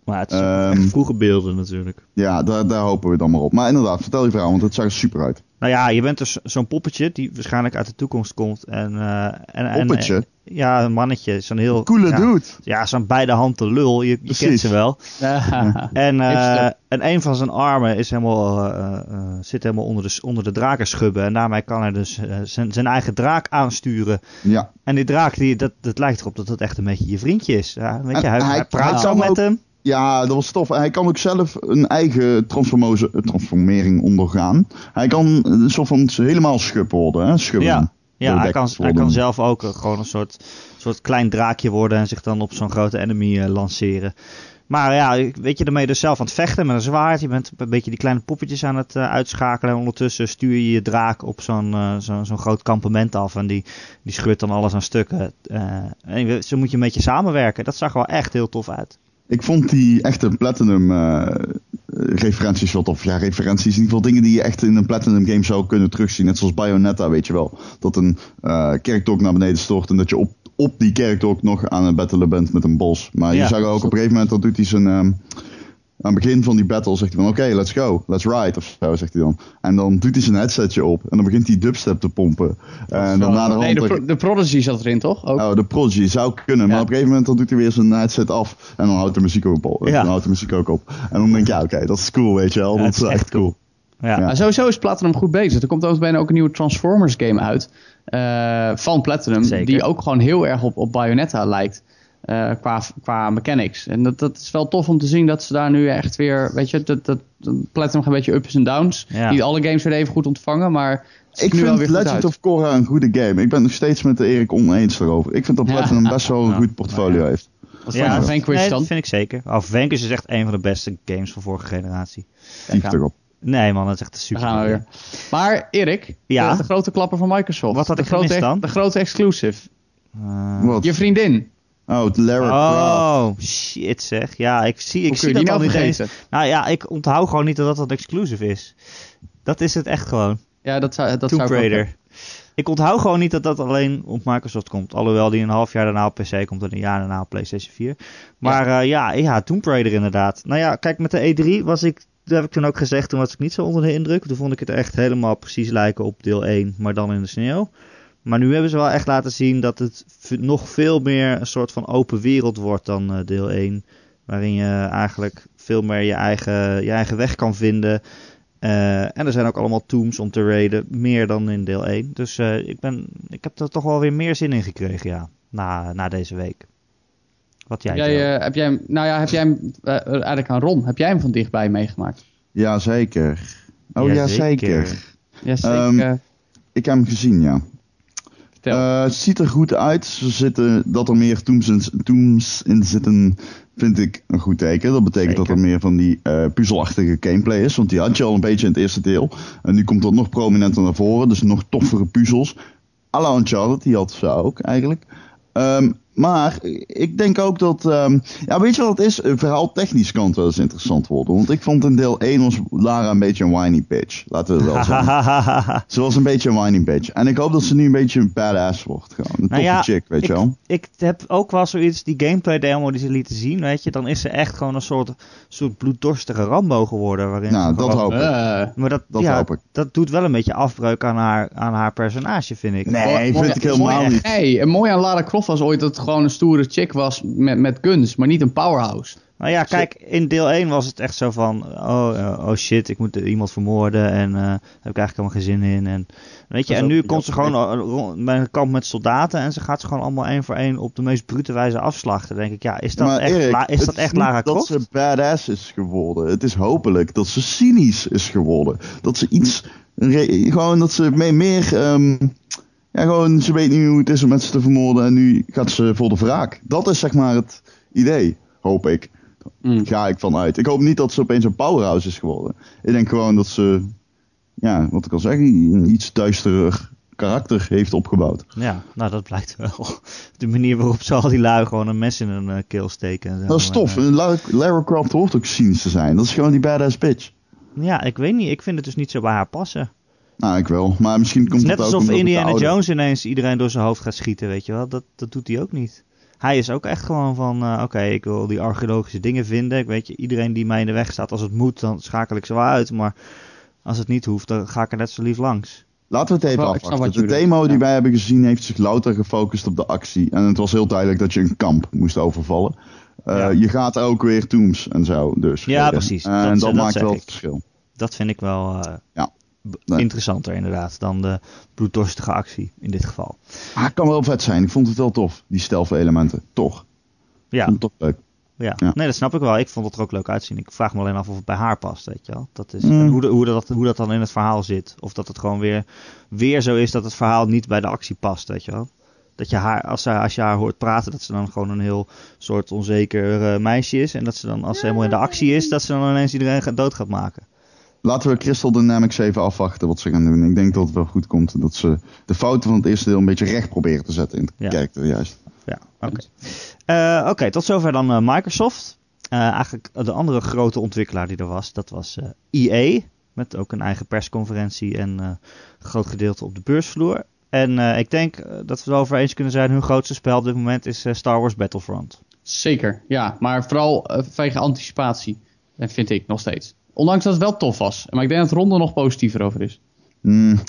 Maar het is Ehm. vroege beelden natuurlijk. Ja, daar, daar hopen we dan maar op. Maar inderdaad, vertel je verhaal, want het zag er super uit. Nou ja, je bent dus zo'n poppetje die waarschijnlijk uit de toekomst komt. En, eh, en, en, Poppetje? ja, een mannetje. Zo'n heel... Coole ja, dude. Ja, zo'n beide handen lul. Je, je kent ze wel. Ja. En, eh, en een van zijn armen is helemaal, eh, eh, zit helemaal onder de, onder de drakenschubben. En daarmee kan hij dus zijn, zijn eigen draak aansturen. Ja, En die draak, die, dat, dat lijkt erop dat dat echt een beetje je vriendje is. Ja, weet je, hij, hij- praat zo met ook- hem. Ja, dat was tof. Hij kan ook zelf een eigen transformering ondergaan. Hij kan een soort van helemaal schub worden. Hè? Schubben. Ja, ja hij, kan, hij kan zelf ook eh, gewoon een soort, soort klein draakje worden en zich dan op zo'n grote enemy eh, lanceren. Maar ja, weet je, je dus zelf aan het vechten met een zwaard. Je bent een beetje die kleine poppetjes aan het eh, uitschakelen. En ondertussen stuur je je draak op zo'n eh, zo'n zo'n groot kampement af. En die, die scheurt dan alles aan stukken. Eh, en zo moet je een beetje samenwerken. Dat zag er wel echt heel tof uit. Ik vond die echte Platinum eh, referenties wel tof. Ja, referenties. In ieder geval dingen die je echt in een Platinum game zou kunnen terugzien. Net zoals Bayonetta, weet je wel. Dat een kerkdok naar beneden stort en dat je op, op die kerkdok nog aan het battelen bent met een bos. Maar Ja, je zag ook op een gegeven moment, dat doet hij zijn... ehm, aan het begin van die battle zegt hij van oké, let's go, let's ride of zo zegt hij dan. En dan doet hij zijn headsetje op en dan begint hij dubstep te pompen. En dan na de nee, de, Pro- de Prodigy zat erin, toch? Ook. Oh, de Prodigy zou kunnen, maar Ja. op een gegeven moment dan doet hij weer zijn headset af en dan houdt de muziek ook op. Ja. Dan houdt de muziek ook op. En dan denk je, ja, oké, dat is cool, weet je wel. Ja, dat is echt echt cool. Ja, Ja. Sowieso is Platinum goed bezig. Er komt overigens bijna ook een nieuwe Transformers game uit. eh, van Platinum. Zeker. Die ook gewoon heel erg op, op Bayonetta lijkt. Eh, qua, qua mechanics. En dat, dat is wel tof om te zien dat ze daar nu echt weer. Weet je, dat, dat, Platinum een beetje ups en downs. Ja. Niet alle games werden even goed ontvangen. Maar Ik vind Legend uit. of Korra een goede game. Ik ben nog steeds met de Erik oneens daarover. Ik vind dat Ja. Platinum best wel een Ja. goed portfolio Ja. heeft. Wat Ja, van dat- Vanquish nee, dan? dat vind ik zeker. Oh, Vanquish is echt een van de beste games van vorige generatie. Erop. Nee man, dat is echt super. gaan we weer. Maar Erik, Ja? de, de grote klapper van Microsoft. Wat had de ik grote, gemist dan? De grote exclusive. Wat? Je vriendin. Oh, het Lara Croft. Oh, shit zeg. Ja, ik zie, ik Hoe zie je dat die al nou niet eens. Nou ja, ik onthoud gewoon niet dat dat exclusive is. Dat is het echt gewoon. Ja, dat zou, dat Tomb zou ik ook Raider. Ik onthoud gewoon niet dat dat alleen op Microsoft komt. Alhoewel die een half jaar daarna op PC komt en een jaar daarna op PlayStation 4. Maar ja, ja, ja Tomb Raider inderdaad. Nou ja, kijk, met de E3 was ik, dat heb ik toen ook gezegd, toen was ik niet zo onder de indruk. Toen vond ik het echt helemaal precies lijken op deel 1, maar dan in de sneeuw. Maar nu hebben ze wel echt laten zien dat het nog veel meer een soort van open wereld wordt dan eh, deel 1. Waarin je eigenlijk veel meer je eigen, je eigen weg kan vinden. Eh, en er zijn ook allemaal tombs om te raiden, meer dan in deel 1. Dus eh, ik, ben, ik heb er toch wel weer meer zin in gekregen, ja, na, na deze week. Wat jij, Heb jij, eh, heb jij hem, nou ja, heb jij hem, eh, eigenlijk aan Ron, heb jij hem van dichtbij meegemaakt? Ja, zeker. Oh, ja, zeker. Ja, zeker. Ehm, eh, Ik heb hem gezien, ja. Eh, het ziet er goed uit. Ze zitten, dat er meer tombs in, tombs in zitten, vind ik een goed teken. Dat betekent Zeker. dat er meer van die eh puzzelachtige gameplay is. Want die had je al een beetje in het eerste deel. En nu komt dat nog prominenter naar voren. Dus nog toffere puzzels. à la Uncharted, die had ze ook eigenlijk. Ehm, maar ik denk ook dat... ehm, ja, weet je wat het is? Een verhaal technisch kan het wel eens interessant worden. Want ik vond in deel 1 was Lara een beetje een whiny bitch. Laten we het wel zeggen. Ze was een beetje een whiny bitch. En ik hoop dat ze nu een beetje een badass wordt. Gewoon. Een toffe Nou ja, chick, weet ik, je wel. Ik heb ook wel zoiets, die gameplay demo die ze lieten zien, weet je, dan is ze echt gewoon een soort, soort bloeddorstige Rambo geworden. Waarin Nou, dat hoop ik. eh, Maar dat, Dat ja, hoop ik. dat doet wel een beetje afbreuk aan haar, aan haar personage, vind ik. Nee, mooi- vind mooi- ik helemaal mooi- niet. En mooi aan Lara Croft was ooit dat het gewoon een stoere chick was met, met guns, maar niet een powerhouse. Nou ja, kijk, in deel 1 was het echt zo van, oh, eh, oh shit, ik moet iemand vermoorden en eh daar heb ik eigenlijk helemaal geen zin in. En, weet je, Dat en nu ook- komt ze gewoon eh, bij een kamp met soldaten en ze gaat ze gewoon allemaal één voor één op de meest brute wijze afslachten. Dan denk ik, ja, is dat Maar echt, Erik, La- is dat echt Lara dat Croft? ze badass is geworden. Het is hopelijk dat ze cynisch is geworden. Dat ze iets... gewoon dat ze mee meer... ehm, ja, gewoon, ze weet niet hoe het is om mensen te vermoorden en nu gaat ze voor de wraak. Dat is zeg maar het idee, hoop ik. Mm. Ga ik vanuit. Ik hoop niet dat ze opeens een powerhouse is geworden. Ik denk gewoon dat ze, ja, wat ik al zeg, een iets duisterer karakter heeft opgebouwd. Ja, nou dat blijkt wel. De manier waarop ze al die lui gewoon een mes in hun uh, keel steken. Dat is tof. Maar, En Lara, Lara Croft hoort ook cynisch te zijn. Dat is gewoon die badass bitch. ja, ik weet niet. Ik vind het dus niet zo bij haar passen. Nou, ik wel. Maar misschien Het komt is het, net ook alsof het de Indiana oude- Jones ineens iedereen door zijn hoofd gaat schieten, weet je wel. Dat, dat doet hij ook niet. Hij is ook echt gewoon van, eh, oké, ik wil die archeologische dingen vinden. Ik weet je, iedereen die mij in de weg staat, als het moet, dan schakel ik ze wel uit. Maar als het niet hoeft, dan ga ik er net zo lief langs. Laten we het even afwachten. wat De demo die ja. wij hebben gezien heeft zich louter gefocust op de actie. En het was heel duidelijk dat je een kamp moest overvallen. Eh, Ja. Je gaat ook weer tombs en zo. Dus Ja, redden. precies. En Dat- dat, dat maakt wel ik. het verschil. Dat vind ik wel eh, Ja. Nee. interessanter inderdaad dan de bloeddorstige actie in dit geval. Het kan wel vet zijn. Ik vond het wel tof, die stealth elementen. Toch. Ja, vond het toch leuk. ja. Ja. nee, dat snap ik wel. Ik vond het er ook leuk uitzien. Ik vraag me alleen af of het bij haar past, weet je wel. Dat is, Mm. hoe, de- hoe, dat, hoe dat dan in het verhaal zit. Of dat het gewoon weer, weer zo is dat het verhaal niet bij de actie past, weet je wel. Dat je haar, als, zij, als je haar hoort praten, dat ze dan gewoon een heel soort onzeker eh, meisje is. En dat ze dan, als ze helemaal in de actie is, dat ze dan ineens iedereen gaat, dood gaat maken. Laten we Crystal Dynamics even afwachten wat ze gaan doen. Ik denk dat het wel goed komt. Dat ze de fouten van het eerste deel een beetje recht proberen te zetten in het Ja. karakter juist. Ja, oké. Eh, Oké, tot zover dan eh, Microsoft. Eh, eigenlijk de andere grote ontwikkelaar die er was, dat was eh, EA. Met ook een eigen persconferentie en eh, een groot gedeelte op de beursvloer. En eh, ik denk dat we het wel over eens kunnen zijn, hun grootste spel op dit moment is Star Wars Battlefront. Zeker, ja. Maar vooral vanwege anticipatie, vind ik nog steeds. Ondanks dat het wel tof was. Maar ik denk dat Ronde nog positiever over is. Hmm.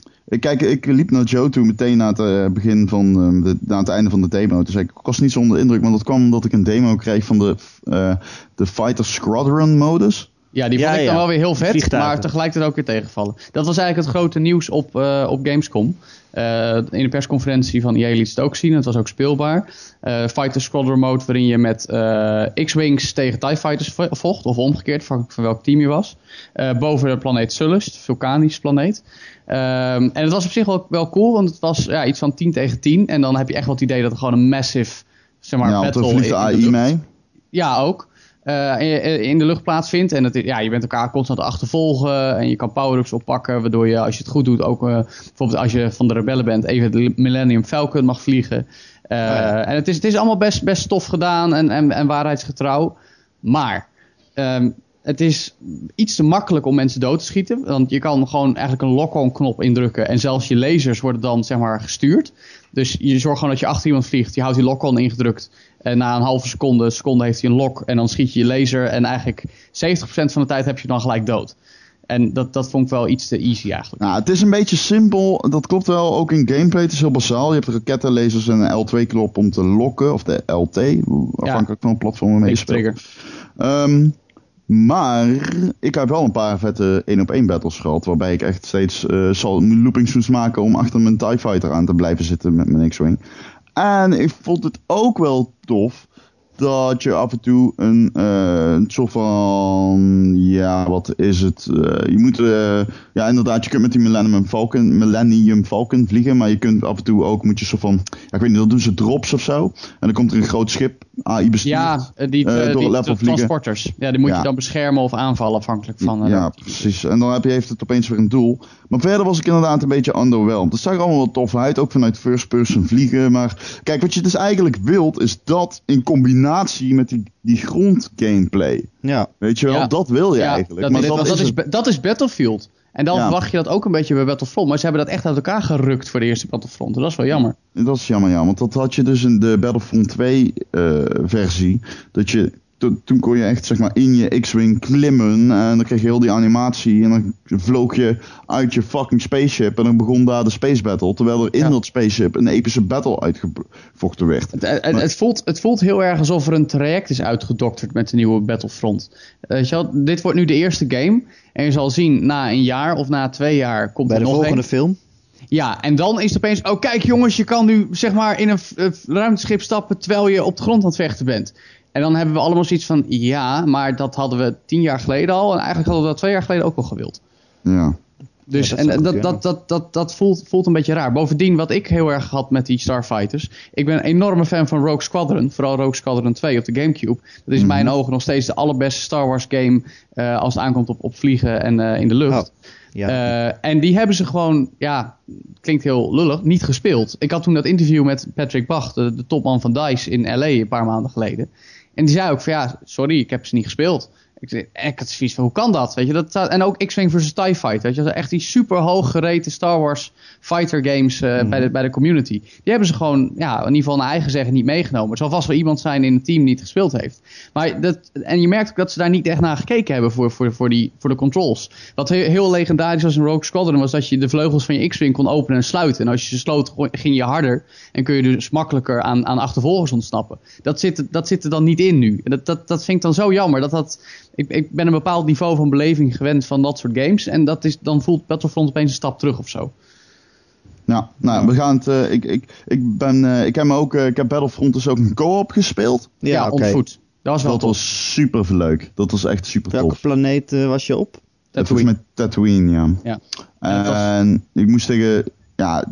Kijk, ik liep naar Joe toe meteen na het eh, begin van ehm, de, na het einde van de demo. Zei ik, ik was niet zo onder de indruk, maar dat kwam omdat ik een demo kreeg van de, eh, de Fighter Squadron modus. Ja, die Ja, vond ik ja. dan wel weer heel vet, Vliegtuigen. maar tegelijkertijd ook weer tegenvallen. Dat was eigenlijk het grote nieuws op, eh, op Gamescom. Eh, in de persconferentie van EA liet het ook zien, het was ook speelbaar. Eh, Fighter Squadron mode waarin je met X-Wings tegen TIE Fighters vo- vocht, of omgekeerd, afhankelijk van welk team je was. Boven de planeet Sullust, vulkanisch planeet. Ehm, en het was op zich wel, wel cool, want het was ja, iets van 10 tegen 10. En dan heb je echt wel het idee dat er gewoon een massive zeg maar, ja, battle vliegt de in AI mee. ja, ook. Eh, in, in de lucht plaatsvindt. En het, ja, je bent elkaar constant achtervolgen. En je kan power-ups oppakken. Waardoor je, als je het goed doet, ook eh, bijvoorbeeld als je van de rebellen bent, even de Millennium Falcon mag vliegen. Eh, ja. En het is, het is allemaal best, best tof gedaan en, en, en waarheidsgetrouw. Maar ehm, het is iets te makkelijk om mensen dood te schieten. Want je kan gewoon eigenlijk een lock-on knop indrukken. En zelfs je lasers worden dan zeg maar gestuurd. Dus je zorgt gewoon dat je achter iemand vliegt. Je houdt die lock-on ingedrukt. En na een halve seconde, seconde heeft hij een lock. En dan schiet je je laser. En eigenlijk 70% van de tijd heb je dan gelijk dood. En dat, dat vond ik wel iets te easy eigenlijk. Nou, het is een beetje simpel. Dat klopt wel, ook in gameplay. Het is heel basaal. Je hebt rakettenlasers en een L2-knop om te lokken. Of de LT, afhankelijk van het platform waarmee je. Ehm, maar ik heb wel een paar vette 1-op-1 battles gehad. Waarbij ik echt steeds eh zal loopings moest maken om achter mijn TIE Fighter aan te blijven zitten met mijn X-Wing. En ik vond het ook wel tof dat je af en toe een, eh, soort van, ja, wat is het? Eh, je moet, eh, ja, inderdaad, je kunt met die Millennium Falcon, Millennium Falcon vliegen, maar je kunt af en toe ook, moet je soort van, ja, ik weet niet, dat doen ze drops of zo. En dan komt er een groot schip, AI bestuurd. Ja, eh, die, eh, eh, door die het transporters. Ja, die moet Ja. je dan beschermen of aanvallen afhankelijk van... ja, precies. En dan heb je, heeft het opeens weer een doel. Maar verder was ik inderdaad een beetje underwhelmed. Het zag er allemaal wel tof uit, ook vanuit first person vliegen. Maar kijk, wat je dus eigenlijk wilt, is dat in combinatie met die, die grond gameplay. Ja, Weet je wel, Ja. dat wil je Ja, eigenlijk. Dat, maar dat, dat, is dat is Battlefield. En dan Ja. verwacht je dat ook een beetje bij Battlefront. Maar ze hebben dat echt uit elkaar gerukt voor de eerste Battlefront. En dat is wel jammer. Dat is jammer, ja. Want dat had je dus in de Battlefront 2 eh, versie. Dat je, to- toen kon je echt zeg maar in je X-Wing klimmen. En dan kreeg je heel die animatie. En dan vloog je uit je fucking spaceship. En dan begon daar de space battle. Terwijl er in Ja. dat spaceship een epische battle uitgevochten werd. Het, het, het voelt, het voelt heel erg alsof er een traject is uitgedokterd met de nieuwe Battlefront. Eh, weet je wel, dit wordt nu de eerste game. En je zal zien, na een jaar of na twee jaar komt bij er de nog volgende een. film. Ja, en dan is het opeens... Oh, kijk jongens, je kan nu zeg maar in een ruimteschip stappen... terwijl je op de grond aan het vechten bent. En dan hebben we allemaal zoiets van... Ja, maar dat hadden we tien jaar geleden al. En eigenlijk hadden we dat twee jaar geleden ook al gewild. Ja. Dus Ja, dat en dat, dat, dat, dat, dat, voelt, voelt een beetje raar. Bovendien, wat ik heel erg had met die Starfighters. Ik ben een enorme fan van Rogue Squadron. Vooral Rogue Squadron 2 op de Gamecube. Dat is in Mhm. mijn ogen nog steeds de allerbeste Star Wars game. eh, als het aankomt op, op vliegen en eh, in de lucht. Oh. Ja. Eh, en die hebben ze gewoon, ja, klinkt heel lullig, niet gespeeld. Ik had toen dat interview met Patrick Bach, de, de topman van DICE in LA een paar maanden geleden. En die zei ook van ja, sorry, ik heb ze niet gespeeld. Ik, ik had zoiets van, hoe kan dat? Weet je, dat en ook X-Wing versus TIE Fight, weet je. Dat echt die super hoog gereten Star Wars fighter games uh, bij, de, bij de community. Die hebben ze gewoon, ja, in ieder geval naar eigen zeggen niet meegenomen. Het zal vast wel iemand zijn in het team die niet gespeeld heeft. Maar dat, en je merkt ook dat ze daar niet echt naar gekeken hebben voor, voor, voor, die, voor de controls. Wat heel, heel legendarisch was in Rogue Squadron was dat je de vleugels van je X-Wing kon openen en sluiten. En als je ze sloot, ging je harder en kun je dus makkelijker aan, aan achtervolgers ontsnappen. Dat zit, dat zit er dan niet in nu. Dat, dat, dat vind ik dan zo jammer. Dat dat, ik, ik ben een bepaald niveau van beleving gewend van dat soort games. En dat is, dan voelt Battlefront opeens een stap terug of zo. Ja, nou, we gaan het. Uh, ik, ik, ik, ben, uh, ik heb me ook. Uh, ik heb Battlefront dus ook een co-op gespeeld. Ja, ja okay. Dat was wel Dat was super leuk. Dat was echt super Welke tof. Welke planeet was je op? Tatooine. met Tatooine, ja. ja. En was... ik moest zeggen, ja,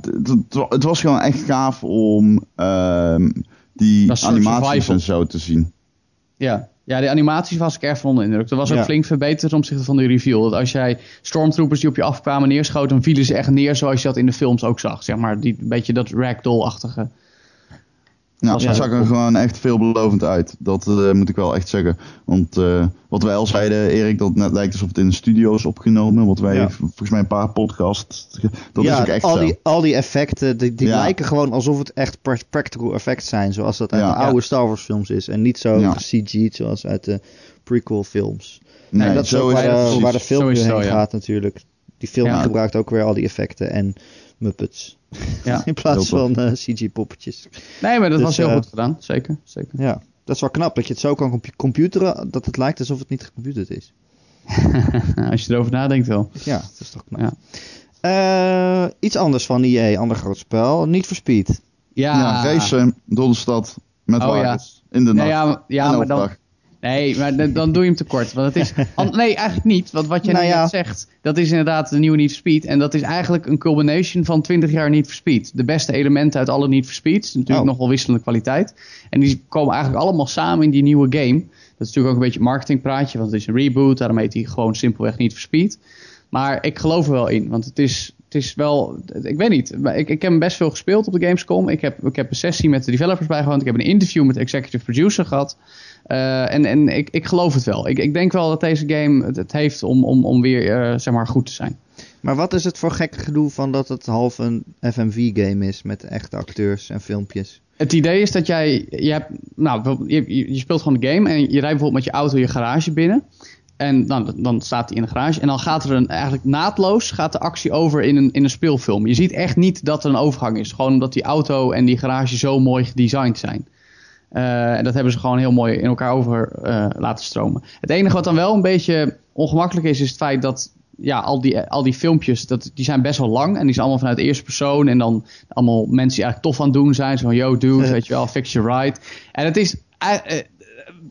het was gewoon echt gaaf om uh, die animaties en zo te zien. Ja, ja, de animaties was ik erg van onder indruk. Dat was ook ja. flink verbeterd ten opzichte van de reveal. Dat als jij stormtroopers die op je afkwamen neerschoten, dan vielen ze echt neer zoals je dat in de films ook zag. Zeg maar, die, een beetje dat ragdoll-achtige. Nou, ja, dat zag er gewoon echt veelbelovend uit. Dat uh, moet ik wel echt zeggen. Want uh, wat wij al zeiden, Erik, dat net lijkt alsof het in de studio is opgenomen. Wat wij, ja. volgens mij een paar podcasts, dat ja, is ook echt al zo. Die, al die effecten, die, die lijken gewoon alsof het echt practical effects zijn. Zoals dat uit de oude Star Wars films is. En niet zo CG'd zoals uit de prequel films. Nee, en dat zo is ook waar, uh, de film nu heen ja. gaat natuurlijk. Die film gebruikt ook weer al die effecten en Muppets. Ja. In plaats Heel van uh, CG-poppetjes. Nee, maar dat Dus, was heel uh, goed gedaan. Zeker, zeker. Ja, dat is wel knap dat je het zo kan compu computeren dat het lijkt alsof het niet gecomputerd is. Als je erover nadenkt wel. Ja, dat is toch knap. Ja. Uh, iets anders van EA, ander groot spel. Niet for Speed. Ja, Ja, racen door de stad met Oh, wagens in de nacht. Nee, ja, maar- ja, maar dan. Nee, maar dan, dan doe je hem tekort. Want het is. Nee, eigenlijk niet. Want wat je Nou net ja. zegt, dat is inderdaad de nieuwe Need for Speed. En dat is eigenlijk een culmination van 20 jaar Need for Speed. De beste elementen uit alle Need for Speeds. Natuurlijk Oh. nog wel wisselende kwaliteit. En die komen eigenlijk allemaal samen in die nieuwe game. Dat is natuurlijk ook een beetje marketingpraatje. Want het is een reboot. Daarom heet hij gewoon simpelweg Need for Speed. Maar ik geloof er wel in. Want het is, het is wel. Ik weet niet. Ik, ik heb hem best veel gespeeld op de Gamescom. Ik heb, ik heb een sessie met de developers bijgewoond. Ik heb een interview met de executive producer gehad. Eh, en en ik, ik geloof het wel. Ik, ik denk wel dat deze game het, het heeft om, om, om weer eh, zeg maar goed te zijn. Maar wat is het voor gekke gedoe van dat het half een FMV-game is met echte acteurs en filmpjes? Het idee is dat jij, je, hebt, nou, je- je speelt gewoon de game en je rijdt bijvoorbeeld met je auto je garage binnen. En dan, dan staat hij in de garage. En dan gaat er een, eigenlijk naadloos gaat de actie over in een, in een speelfilm. Je ziet echt niet dat er een overgang is. Gewoon omdat die auto en die garage zo mooi gedesigned zijn. Eh, en dat hebben ze gewoon heel mooi in elkaar over eh, laten stromen. Het enige wat dan wel een beetje ongemakkelijk is, is het feit dat ja, al, die, al die filmpjes, dat, die zijn best wel lang. En die zijn allemaal vanuit de eerste persoon. En dan allemaal mensen die eigenlijk tof aan het doen zijn. Zo van, yo dude, weet je wel, fix your ride. En het is eh,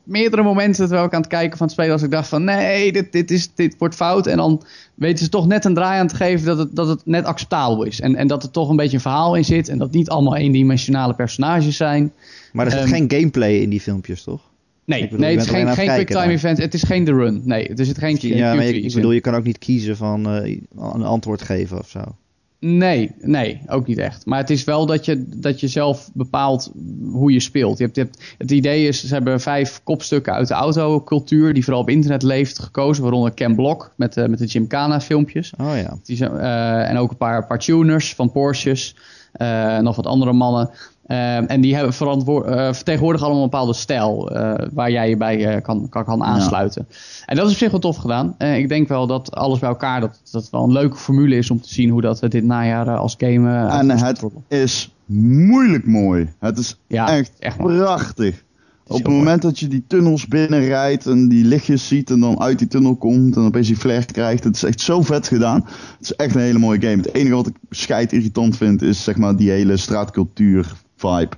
meerdere momenten terwijl ik aan het kijken van het spelen als ik dacht van nee, dit, dit, is, dit wordt fout. En dan weten ze toch net een draai aan te geven dat het, dat het net acceptabel is. En, en dat er toch een beetje een verhaal in zit. En dat niet allemaal eendimensionale personages zijn. Maar er zit Ehm, geen gameplay in die filmpjes, toch? Nee, Ik bedoel, nee het is geen, geen quicktime kijken event. Het is geen The Run. Nee, er zit geen Ja, maar Q- ik, bedoel, je kan ook niet kiezen van eh, een antwoord geven of zo. Nee, nee, ook niet echt. Maar het is wel dat je, dat je zelf bepaalt hoe je speelt. Je hebt, je hebt, het idee is, ze hebben vijf kopstukken uit de autocultuur, die vooral op internet leeft, gekozen. Waaronder Ken Block met, de met de Gymkhana filmpjes. Oh ja. Die zijn, eh, en ook een paar, paar tuners van Porsches. eh, nog wat andere mannen. Eh, en die hebben eh, vertegenwoordigen allemaal een bepaalde stijl eh, waar jij je bij eh, kan, kan, kan aansluiten. En dat is op zich wel tof gedaan. Ik denk wel dat alles bij elkaar, dat dat wel een leuke formule is om te zien hoe dat we dit najaar als game En het is moeilijk mooi. Het is Ja, echt, echt prachtig. Op het moment dat je die tunnels binnenrijdt en die lichtjes ziet en dan uit die tunnel komt en opeens die flare krijgt. Het is echt zo vet gedaan. Het is echt een hele mooie game. Het enige wat ik scheid irritant vind is zeg maar die hele straatcultuur vibe.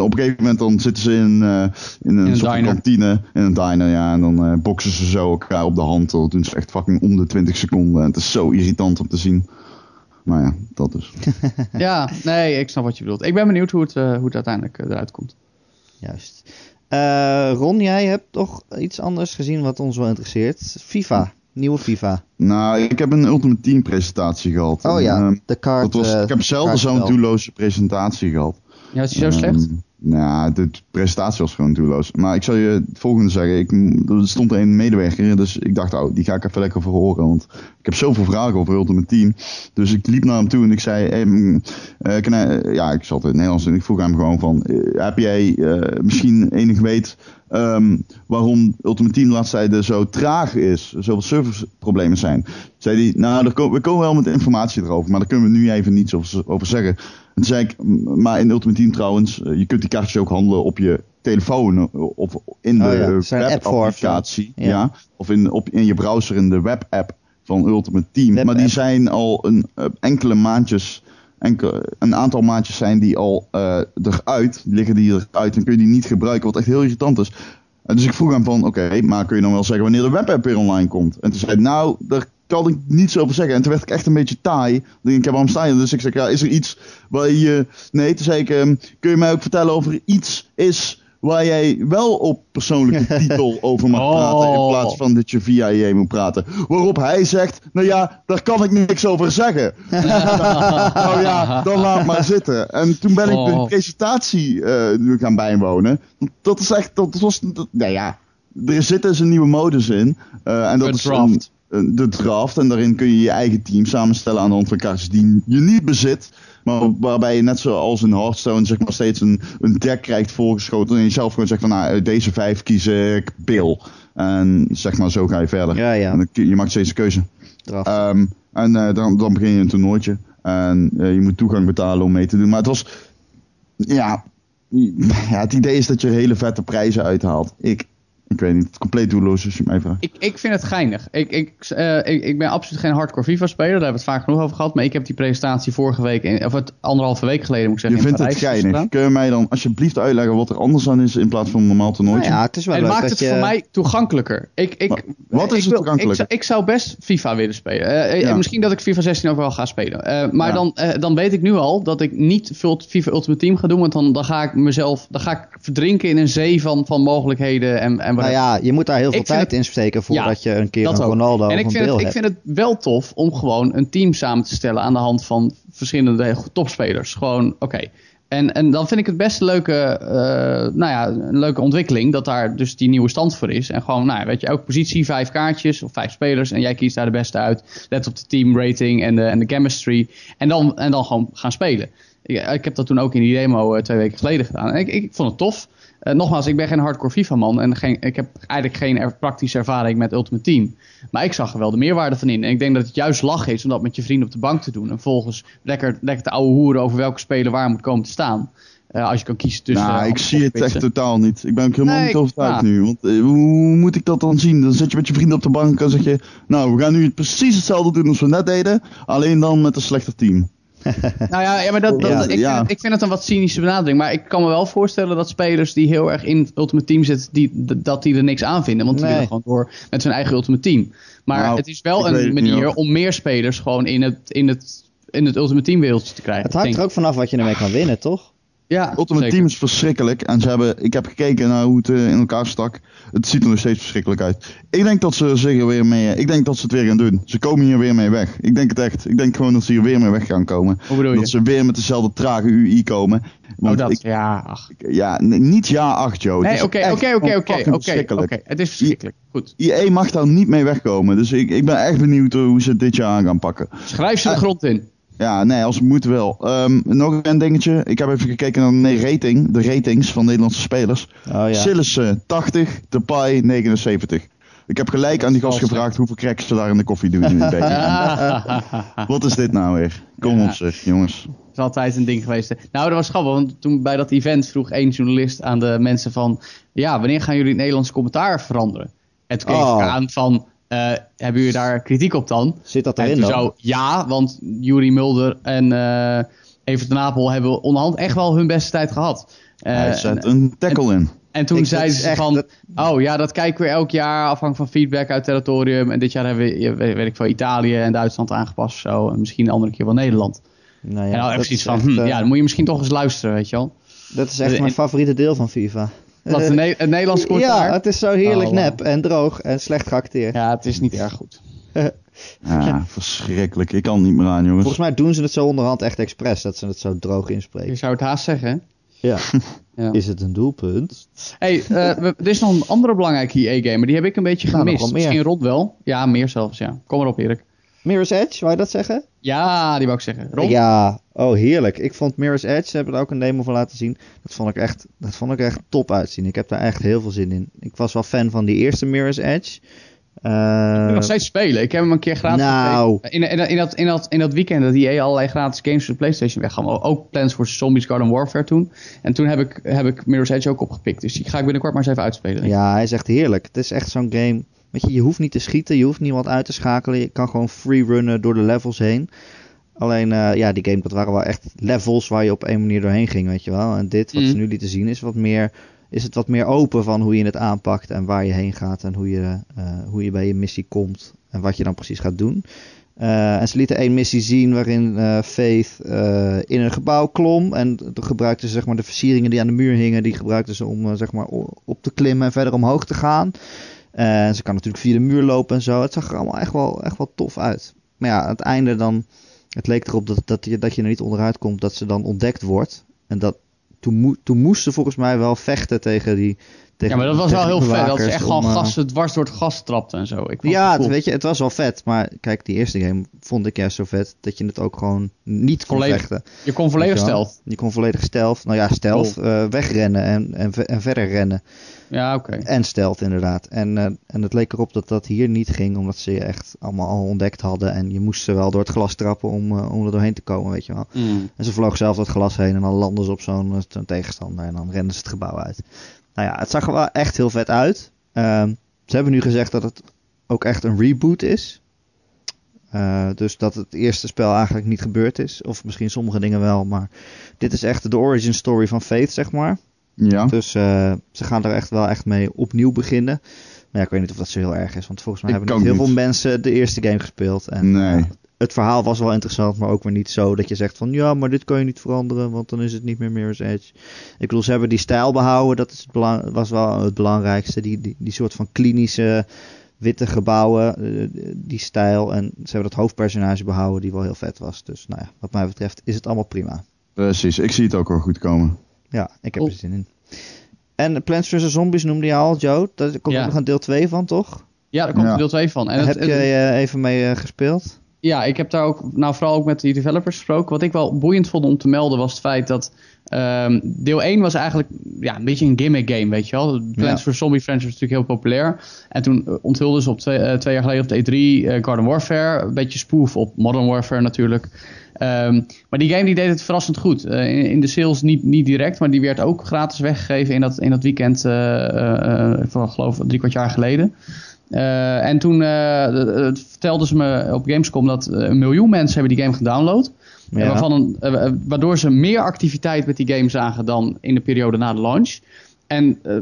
Op een gegeven moment dan zitten ze in, eh, in een een soort diner. kantine, in een diner ja. En dan eh, boksen ze zo elkaar op de hand. Dat doen ze echt fucking om de 20 seconden. En het is zo irritant om te zien. Maar ja, dat dus. Ja, nee, ik snap wat je bedoelt. Ik ben benieuwd hoe het, eh, hoe het uiteindelijk eruit komt. Juist. Eh, Ron, jij hebt toch iets anders gezien wat ons wel interesseert. FIFA. Nieuwe FIFA. Nou, ik heb een Ultimate Team presentatie gehad. Oh En, ja, ehm, de kaart. dat was, ik heb zelden zo'n doelloze presentatie gehad. Ja, die zo slecht? Ehm, nou, de presentatie was gewoon doelloos. Maar ik zal je het volgende zeggen. Ik, er stond een medewerker, dus ik dacht, oh, die ga ik even lekker verhoren. Want ik heb zoveel vragen over Ultimate Team. Dus ik liep naar hem toe en ik zei, mm, eh, ja, ik zat in het Nederlands en ik vroeg hem gewoon van, eh, heb jij eh, misschien enig weet ehm, waarom Ultimate Team tijden zo traag is, zoveel serverproblemen zijn? Zei hij, nou, er we komen wel met informatie erover, maar daar kunnen we nu even niets over zeggen. En toen zei ik, "M- maar in Ultimate Team trouwens, eh, je kunt die kaartjes ook handelen op je telefoon eh, of in de Oh ja, er webapplicatie. Ja. Ja. Of in, op, in je browser in de webapp van Ultimate Team. Maar die zijn al een, eh, enkele maandjes, enkel, een aantal maandjes zijn die al eruit, liggen die eruit en kun je die niet gebruiken, wat echt heel irritant is. En dus ik vroeg hem van, oké, maar kun je dan wel zeggen wanneer de webapp weer online komt? En toen zei hij, nou, daar kan ik niets over zeggen. En toen werd ik echt een beetje taai. Dan denk ik, ja, waarom sta je? Dus ik zeg, ja, is er iets waar je... Nee, toen zei ik, ehm, kun je mij ook vertellen of er iets is waar jij wel op persoonlijke titel over mag Oh. praten, in plaats van dat je via je moet praten. Waarop hij zegt, nou ja, daar kan ik niks over zeggen. nou ja, dan laat maar zitten. En toen ben ik de Oh. presentatie nu gaan bijwonen. Dat is echt, dat was, dat, nou ja, er zit dus een nieuwe modus in. eh, en dat is draft. een- de draft. En daarin kun je je eigen team samenstellen aan de hand van kaartjes die je niet bezit. Maar waarbij je net zoals in Hearthstone zeg maar steeds een, een deck krijgt voorgeschoten. En je zelf gewoon zegt van nou, uit deze vijf kies ik Bill. En zeg maar zo ga je verder. Ja, ja. En dan, je maakt steeds een keuze. Ehm, en eh, dan, dan begin je een toernooitje. En eh, je moet toegang betalen om mee te doen. Maar het was. Ja, ja, het idee is dat je hele vette prijzen uithaalt. Ik, ik weet niet, compleet doelloos als je mij vraagt. Ik, ik vind het geinig. Ik, ik, eh, ik, ik ben absoluut geen hardcore FIFA-speler. Daar hebben we het vaak genoeg over gehad. Maar ik heb die presentatie vorige week, in- of het anderhalve week geleden moet ik Je zeggen. in vindt het geinig. Kun je mij dan alsjeblieft uitleggen wat er anders aan is in plaats van een normaal nou toernooitje? ja, het is wel En leuk maakt dat het je... voor mij toegankelijker. Ik, ik, Wa- wat is ik het wil- toegankelijker? Ik, zou- ik zou best FIFA willen spelen. Eh, eh, Ja. Misschien dat ik FIFA 16 ook wel ga spelen. Eh, maar Ja. dan, eh, dan weet ik nu al dat ik niet veel FIFA Ultimate Team ga doen. Want dan, dan ga ik mezelf dan ga ik verdrinken in een zee van, van mogelijkheden. En, en Nou ja, je moet daar heel veel tijd het- in steken voordat je een keer een. Ronaldo en of ik een vind, ik vind het wel tof om gewoon een team samen te stellen aan de hand van verschillende topspelers. Gewoon, oké. En, en dan vind ik het best een leuke, eh, nou ja, een leuke ontwikkeling dat daar dus die nieuwe stand voor is. En gewoon, nou ja, weet je, elke positie vijf kaartjes of vijf spelers en jij kiest daar de beste uit. Let op de teamrating en de, en de chemistry. En dan, en dan gewoon gaan spelen. Ik, ik heb dat toen ook in die demo eh, twee weken geleden gedaan. En ik, ik vond het tof. Eh, nogmaals, ik ben geen hardcore FIFA-man en geen, ik heb eigenlijk geen er- praktische ervaring met Ultimate Team. Maar ik zag er wel de meerwaarde van in. En ik denk dat het juist lach is om dat met je vrienden op de bank te doen. En volgens lekker, lekker te ouwe hoeren over welke speler waar moet komen te staan. Eh, als je kan kiezen tussen... nou, eh, ik zie het echt totaal niet. Ik ben ook helemaal Nee, niet overtuigd nu. Want hoe moet ik dat dan zien? Dan zit je met je vrienden op de bank en zeg je... Nou, we gaan nu precies hetzelfde doen als we net deden. Alleen dan met een slechter team. Nou ja, ja maar dat, dat, Ja, ik, vind ja. het, ik vind het een wat cynische benadering. Maar ik kan me wel voorstellen dat spelers die heel erg in Ultimate Team zitten, die, dat die er niks aan vinden. Want die willen gewoon door met hun eigen Ultimate Team. Maar Nou, het is wel een het manier om meer spelers gewoon in het, in het, in het Ultimate Team wereldje te krijgen. Het hangt er ook vanaf wat je ermee kan winnen, toch? Ja, Ultimate zeker. Team is verschrikkelijk. En ze hebben, ik heb gekeken naar hoe het eh, in elkaar stak. Het ziet er nog steeds verschrikkelijk uit. Ik denk dat ze zich er weer mee. Ik denk dat ze het weer gaan doen. Ze komen hier weer mee weg. Ik denk het echt. Ik denk gewoon dat ze hier weer mee weg gaan komen. Hoe? Dat ze weer met dezelfde trage UI komen. Oh, Want dat. ik, ja, ach. ja, niet ja 8, Joe. Nee, oké, oké, oké, oké. Het is verschrikkelijk. Goed. IE mag daar niet mee wegkomen. Dus ik, ik ben echt benieuwd hoe ze dit jaar aan gaan pakken. Schrijf ze de Eh, grond in. Ja, nee, als het moet wel. Ehm, nog een dingetje. Ik heb even gekeken naar de rating. De ratings van Nederlandse spelers. Oh ja. Sillissen 80, Depay 79. Ik heb gelijk aan die gast gevraagd hoeveel cracks ze daar in de koffie doen. in het. Wat is dit nou weer? Kom Ja. op zeg, jongens. Dat is altijd een ding geweest. Nou, dat was grappig, want toen bij dat event vroeg één journalist aan de mensen van... Ja, wanneer gaan jullie het Nederlands commentaar veranderen? En toen kreeg Oh. ik aan van, eh, hebben jullie daar kritiek op dan? Zit dat En erin dan? zo, ja, want Juri Mulder en eh Evert Napel hebben onderhand echt wel hun beste tijd gehad. Eh, Hij en, zet een tackle in. en toen is ze van, dat- oh ja, dat kijken we elk jaar afhankelijk van feedback uit territorium. En dit jaar hebben we, weet, ik veel, Italië en Duitsland aangepast zo. En misschien een andere keer wel Nederland. Nou en ja, dan dat even zoiets is van, echt, hm, ja, dan moet je misschien toch eens luisteren, weet je wel. dat is echt en- mijn favoriete deel van FIFA. Wat een, Ne- een Nederlands commentaar. Ja, het is zo heerlijk Oh, nep en droog en slecht geacteerd. Ja, het is niet erg goed. Ja, verschrikkelijk. Ik kan het niet meer aan, jongens. Volgens mij doen ze het zo onderhand echt expres, dat ze het zo droog Je inspreken. zou het haast zeggen. hè? Ja. Ja. Is het een doelpunt? Hey, eh, we- er is nog een andere belangrijke EA-gamer. Die heb ik een beetje Nou, gemist. Misschien Rod wel. Ja, meer zelfs, ja. Kom erop, Erik. Mirror's Edge, wou je dat zeggen? Ja, die wou ik zeggen. Ja, oh heerlijk. Ik vond Mirror's Edge, ze hebben er ook een demo van laten zien. Dat vond ik echt, dat vond ik echt top uitzien. Ik heb daar echt heel veel zin in. Ik was wel fan van die eerste Mirror's Edge. Eh, Ik wil nog steeds spelen. Ik heb hem een keer gratis Nou. In, in, in, dat, in, dat, in dat weekend dat EA allerlei gratis games voor de Playstation weggaan. Ook Plants vs. Zombies Garden Warfare toen. En toen heb ik, heb ik Mirror's Edge ook opgepikt. Dus die ga ik binnenkort maar eens even uitspelen. Ja, hij is echt heerlijk. Het is echt zo'n game. Weet je, je hoeft niet te schieten, je hoeft niemand uit te schakelen. Je kan gewoon free runnen door de levels heen. Alleen, eh, ja, die game, dat waren wel echt levels waar je op één manier doorheen ging, weet je wel. En dit, wat ze Mhm. nu lieten zien, is wat meer, is het wat meer open van hoe je het aanpakt en waar je heen gaat en hoe je, eh, hoe je bij je missie komt en wat je dan precies gaat doen. Eh, en ze lieten één missie zien waarin Faith in een gebouw klom. En toen gebruikten ze zeg maar, de versieringen die aan de muur hingen, die gebruikten ze om zeg maar, op te klimmen en verder omhoog te gaan. En ze kan natuurlijk via de muur lopen en zo. Het zag er allemaal echt wel, echt wel tof uit. Maar ja, aan het einde dan. Het leek erop dat, dat, je, dat je er niet onderuit komt, dat ze dan ontdekt wordt. En dat, toen, moe, toen moest ze volgens mij wel vechten tegen die. Tegen, Ja, maar dat was wel heel vet. Dat ze bewakers echt gewoon om, eh, gasten dwars door het gas trapten en zo. Ik vond ja, het het, cool. weet je, het was wel vet. Maar kijk, die eerste game vond ik juist zo vet dat je het ook gewoon niet kon Volledig vechten. Je kon volledig stealth. Je kon volledig stealth, nou ja, stealth, eh, wegrennen en, en, en verder rennen. Ja, oké. En stealth inderdaad. En, eh, en het leek erop dat dat hier niet ging, omdat ze je echt allemaal al ontdekt hadden. En je moest ze wel door het glas trappen om, om er doorheen te komen, weet je wel. Mm. En ze vloog zelf door het glas heen en dan landen ze op zo'n zo'n tegenstander en dan rennen ze het gebouw uit. Nou ja, het zag er wel echt heel vet uit. Ehm, ze hebben nu gezegd dat het ook echt een reboot is. Eh, dus dat het eerste spel eigenlijk niet gebeurd is. Of misschien sommige dingen wel, maar dit is echt de origin story van Faith, zeg maar. Ja. Dus eh, ze gaan er echt wel echt mee opnieuw beginnen. Maar ja, ik weet niet of dat zo heel erg is. Want volgens mij Ik hebben niet heel niet. veel mensen de eerste game gespeeld. En Nee. eh, het verhaal was wel interessant, maar ook weer niet zo dat je zegt van... Ja, maar dit kan je niet veranderen, want dan is het niet meer Mirror's Edge. Ik bedoel, ze hebben die stijl behouden. Dat is het belang- was wel het belangrijkste. Die, die, die soort van klinische witte gebouwen, eh, die stijl. En ze hebben dat hoofdpersonage behouden die wel heel vet was. Dus nou ja, wat mij betreft is het allemaal prima. Precies, ik zie het ook wel goed komen. Ja, ik heb Cool. er zin in. En Plants vs. Zombies noemde je al, Joe. Daar komt Ja. ook nog een deel 2 van, toch? Ja, daar komt Ja. deel 2 van. En Daar het- heb je het- eh, even mee eh, gespeeld? Ja, ik heb daar ook, nou vooral ook met die developers gesproken. Wat ik wel boeiend vond om te melden was het feit dat ehm, deel 1 was eigenlijk ja, een beetje een gimmick game, weet je wel. Plants Ja. vs. Zombie franchise was natuurlijk heel populair. En toen eh, onthulden ze op twee, eh, twee jaar geleden op de E3 eh, Garden Warfare. Een beetje spoof op Modern Warfare natuurlijk. Ehm, maar die game die deed het verrassend goed. In, in de sales niet, niet direct, maar die werd ook gratis weggegeven in dat, in dat weekend van geloof ik drie kwart jaar geleden. Eh, en toen eh, eh, vertelden ze me op Gamescom dat eh, een miljoen mensen hebben die game gedownload. Ja. Waarvan een, waardoor ze meer activiteit met die game zagen dan in de periode na de launch. En eh,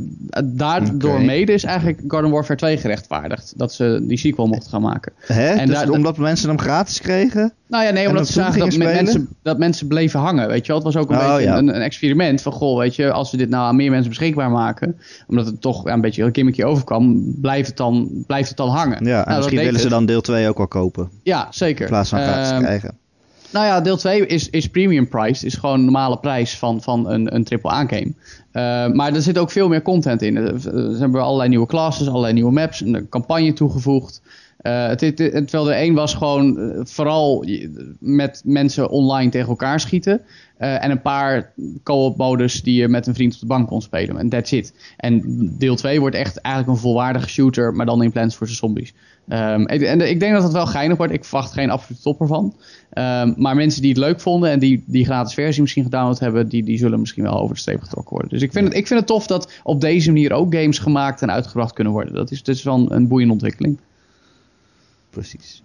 daardoor mede is eigenlijk Garden Warfare 2 gerechtvaardigd. Dat ze die sequel mochten gaan maken. Hè? En Dus omdat mensen hem gratis kregen? Nou ja, nee, omdat dat ze zagen dat, mensen, dat mensen bleven hangen. Weet je wel, het was ook een Oh, beetje ja. een, een experiment van, goh, weet je, als we dit nou aan meer mensen beschikbaar maken, omdat het toch ja, een beetje een gimmickje overkwam, blijft het dan, blijft het dan hangen. Ja, en Nou, misschien willen ze dan deel 2 ook wel kopen. Ja, zeker. In plaats van gratis Ehm, krijgen. Nou ja, deel 2 is, is premium price. Is gewoon een normale prijs van, van een, een AAA game. Eh, maar er zit ook veel meer content in. Er ze hebben allerlei nieuwe classes, allerlei nieuwe maps, een campagne toegevoegd. Eh, het, het, terwijl de één was gewoon eh, vooral met mensen online tegen elkaar schieten. Eh, en een paar co-op modus die je met een vriend op de bank kon spelen. En that's it. En deel 2 wordt echt eigenlijk een volwaardige shooter, maar dan in Plants vs. Zombies. Ehm, ik- en ik denk dat het wel geinig wordt. Ik verwacht geen absolute topper van. Ehm, maar mensen die het leuk vonden en die die gratis versie misschien gedownload hebben, die, die zullen misschien wel over de streep getrokken worden. Dus ik vind, het, ik vind het tof dat op deze manier ook games gemaakt en uitgebracht kunnen worden. Dat is, dat is wel een, een boeiende ontwikkeling. Precies.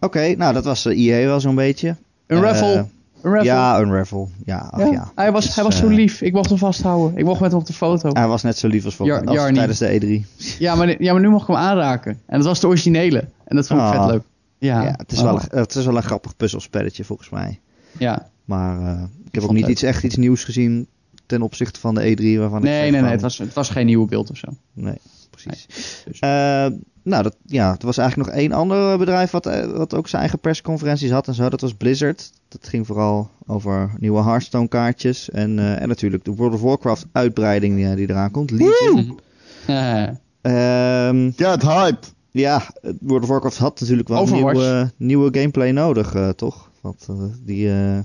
Oké, nou dat was uh, EA wel zo'n beetje. Een Eh, raffle. Raffle. Ja, een raffle. Ja, ach, Ja, ja. Hij, was, Dus, hij was zo eh, lief. Ik mocht hem vasthouden. Ik mocht met hem op de foto. Hij was net zo lief als, voor, Jar- als Jarny. tijdens de E3. Ja, maar, ja, maar nu mocht ik hem aanraken. En dat was de originele. En dat vond ik Ah. vet leuk. Ja, Ja, het, is Oh. wel, een- het is wel een grappig puzzelspelletje volgens mij. Ja, Maar eh, ik heb ook niet iets, echt iets nieuws gezien. ten opzichte van de E3 waarvan ik Nee, zeg nee, nee. van- Het was, het was geen nieuwe beeld of zo. Nee, precies. dus- Eh, nou, dat, ja, er was eigenlijk nog één ander bedrijf wat, eh, wat ook zijn eigen persconferenties had en zo. Dat was Blizzard. Dat ging vooral over nieuwe Hearthstone kaartjes. En, eh, en natuurlijk de World of Warcraft uitbreiding die, die eraan komt. Legion. Eh, Ehm, Get ja, het World of Warcraft had natuurlijk wel nieuwe, nieuwe gameplay nodig, eh, toch? Want eh, die, eh,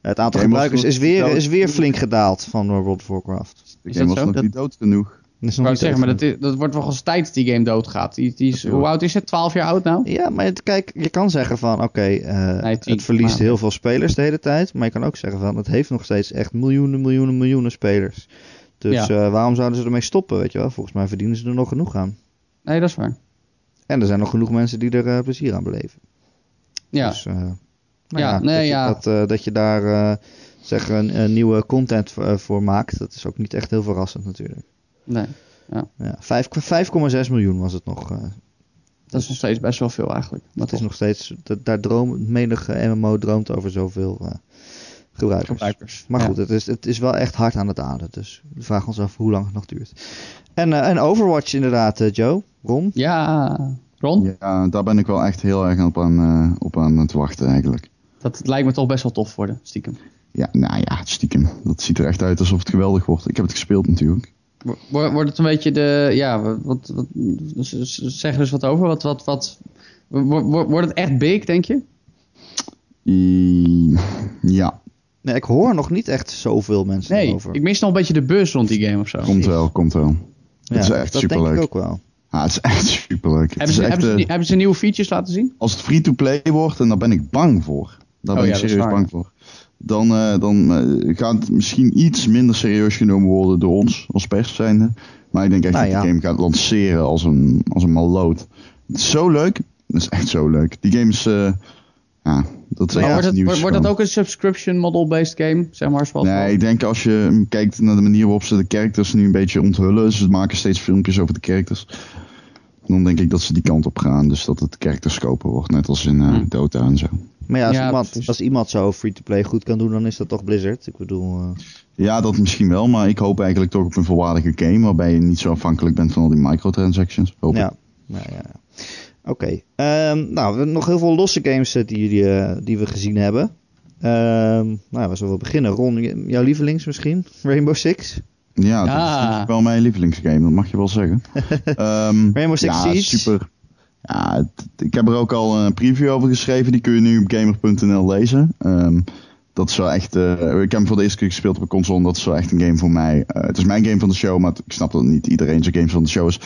het aantal gebruikers is weer, is weer flink gedaald van World of Warcraft. De game was nog niet dood genoeg. Dat is nog niet zeggen, maar dat, is- dat wordt wel eens tijd dat die game doodgaat. Die, die is, hoe oud is het? 12 jaar oud nou? Ja, maar het- kijk, je kan zeggen van oké, eh, Nee, het verliest maar- heel veel spelers de hele tijd. Maar je kan ook zeggen van het heeft nog steeds echt miljoenen, miljoenen, miljoenen spelers. Dus Ja. eh, waarom zouden ze ermee stoppen, weet je wel? Volgens mij verdienen ze er nog genoeg aan. Nee, dat is waar. En er zijn nog genoeg mensen die er eh, plezier aan beleven. Ja, Dus, nou Ja, nee, dat, je, ja. Dat, eh, dat je daar zeg een, een nieuwe content voor maakt, dat is ook niet echt heel verrassend natuurlijk. Nee. Ja, vijf- 5,6 miljoen was het nog. eh, Dat is nog steeds best wel veel eigenlijk. Maar het is nog steeds, dat, daar droomt, menige MMO droomt over zoveel eh, gebruikers. gebruikers. Maar Ja. goed, het is, het is wel echt hard aan het ademen. Dus we vragen ons af hoe lang het nog duurt. En, eh, en Overwatch inderdaad, Joe. Ron? Ja, Ron? Ja, daar ben ik wel echt heel erg op aan, op aan het wachten eigenlijk. Dat lijkt me toch best wel tof worden, stiekem. Ja, nou ja, stiekem. Dat ziet er echt uit alsof het geweldig wordt. Ik heb het gespeeld natuurlijk. Wo- Wordt wordt het een beetje de. Ja, wat. wat, wat z- z- zeg er eens wat over. Wat. wat, wat wo- wo- wordt het echt big, denk je? I- ja, Nee, ik hoor nog niet echt zoveel mensen Nee, over. ik mis nog een beetje de buzz rond die game of zo. komt wel, komt wel. ja, het is echt dat denk superleuk. ik ook wel. Ah, het is echt superleuk. Het Hebben is ze, echt, hebben, ze, eh, hebben ze nieuwe features laten zien? als het free-to-play wordt, en daar ben ik bang voor. Daar Oh ben ja, ik serieus bang voor. Dan, eh, dan eh, gaat het misschien iets minder serieus genomen worden door ons als pers zijnde. Maar ik denk echt Nou dat ja. die game gaat lanceren als een, als een malloot. Het is zo leuk. Het is echt zo leuk. Die game is... eh, ja, dat is echt wordt, het, wordt, wordt dat ook een subscription model-based game? Zeg maar zoals Nee, ik denk als je kijkt naar de manier waarop ze de characters nu een beetje onthullen. Ze maken steeds filmpjes over de characters. Dan denk ik dat ze die kant op gaan. Dus dat het characterscopen wordt. Net als in Hmm. Dota en zo. Maar ja, als, Ja, iemand, precies. als iemand zo free-to-play goed kan doen, dan is dat toch Blizzard. Ik bedoel, eh, Ja, dat misschien wel. Maar ik hoop eigenlijk toch op een volwaardige game. Waarbij je niet zo afhankelijk bent van al die microtransactions. Hoop ja. Ja, ja, ja. Oké. Ehm, nou, we hebben nog heel veel losse games eh, die, jullie, eh, die we gezien hebben. Ehm, nou, we zullen wel beginnen. Ron, jouw lievelings misschien? Rainbow Six? Ja, dat Ah. is ik wel mijn lievelingsgame. Dat mag je wel zeggen. Ehm, Rainbow Six ja, Siege? super. Ja, ik heb er ook al een preview over geschreven. Die kun je nu op gamer.nl lezen. Ehm, dat is wel echt... eh, ik heb hem voor de eerste keer gespeeld op een console. En dat is wel echt een game voor mij. Eh, het is mijn game van de show. Maar ik snap dat niet iedereen zijn game van de show is.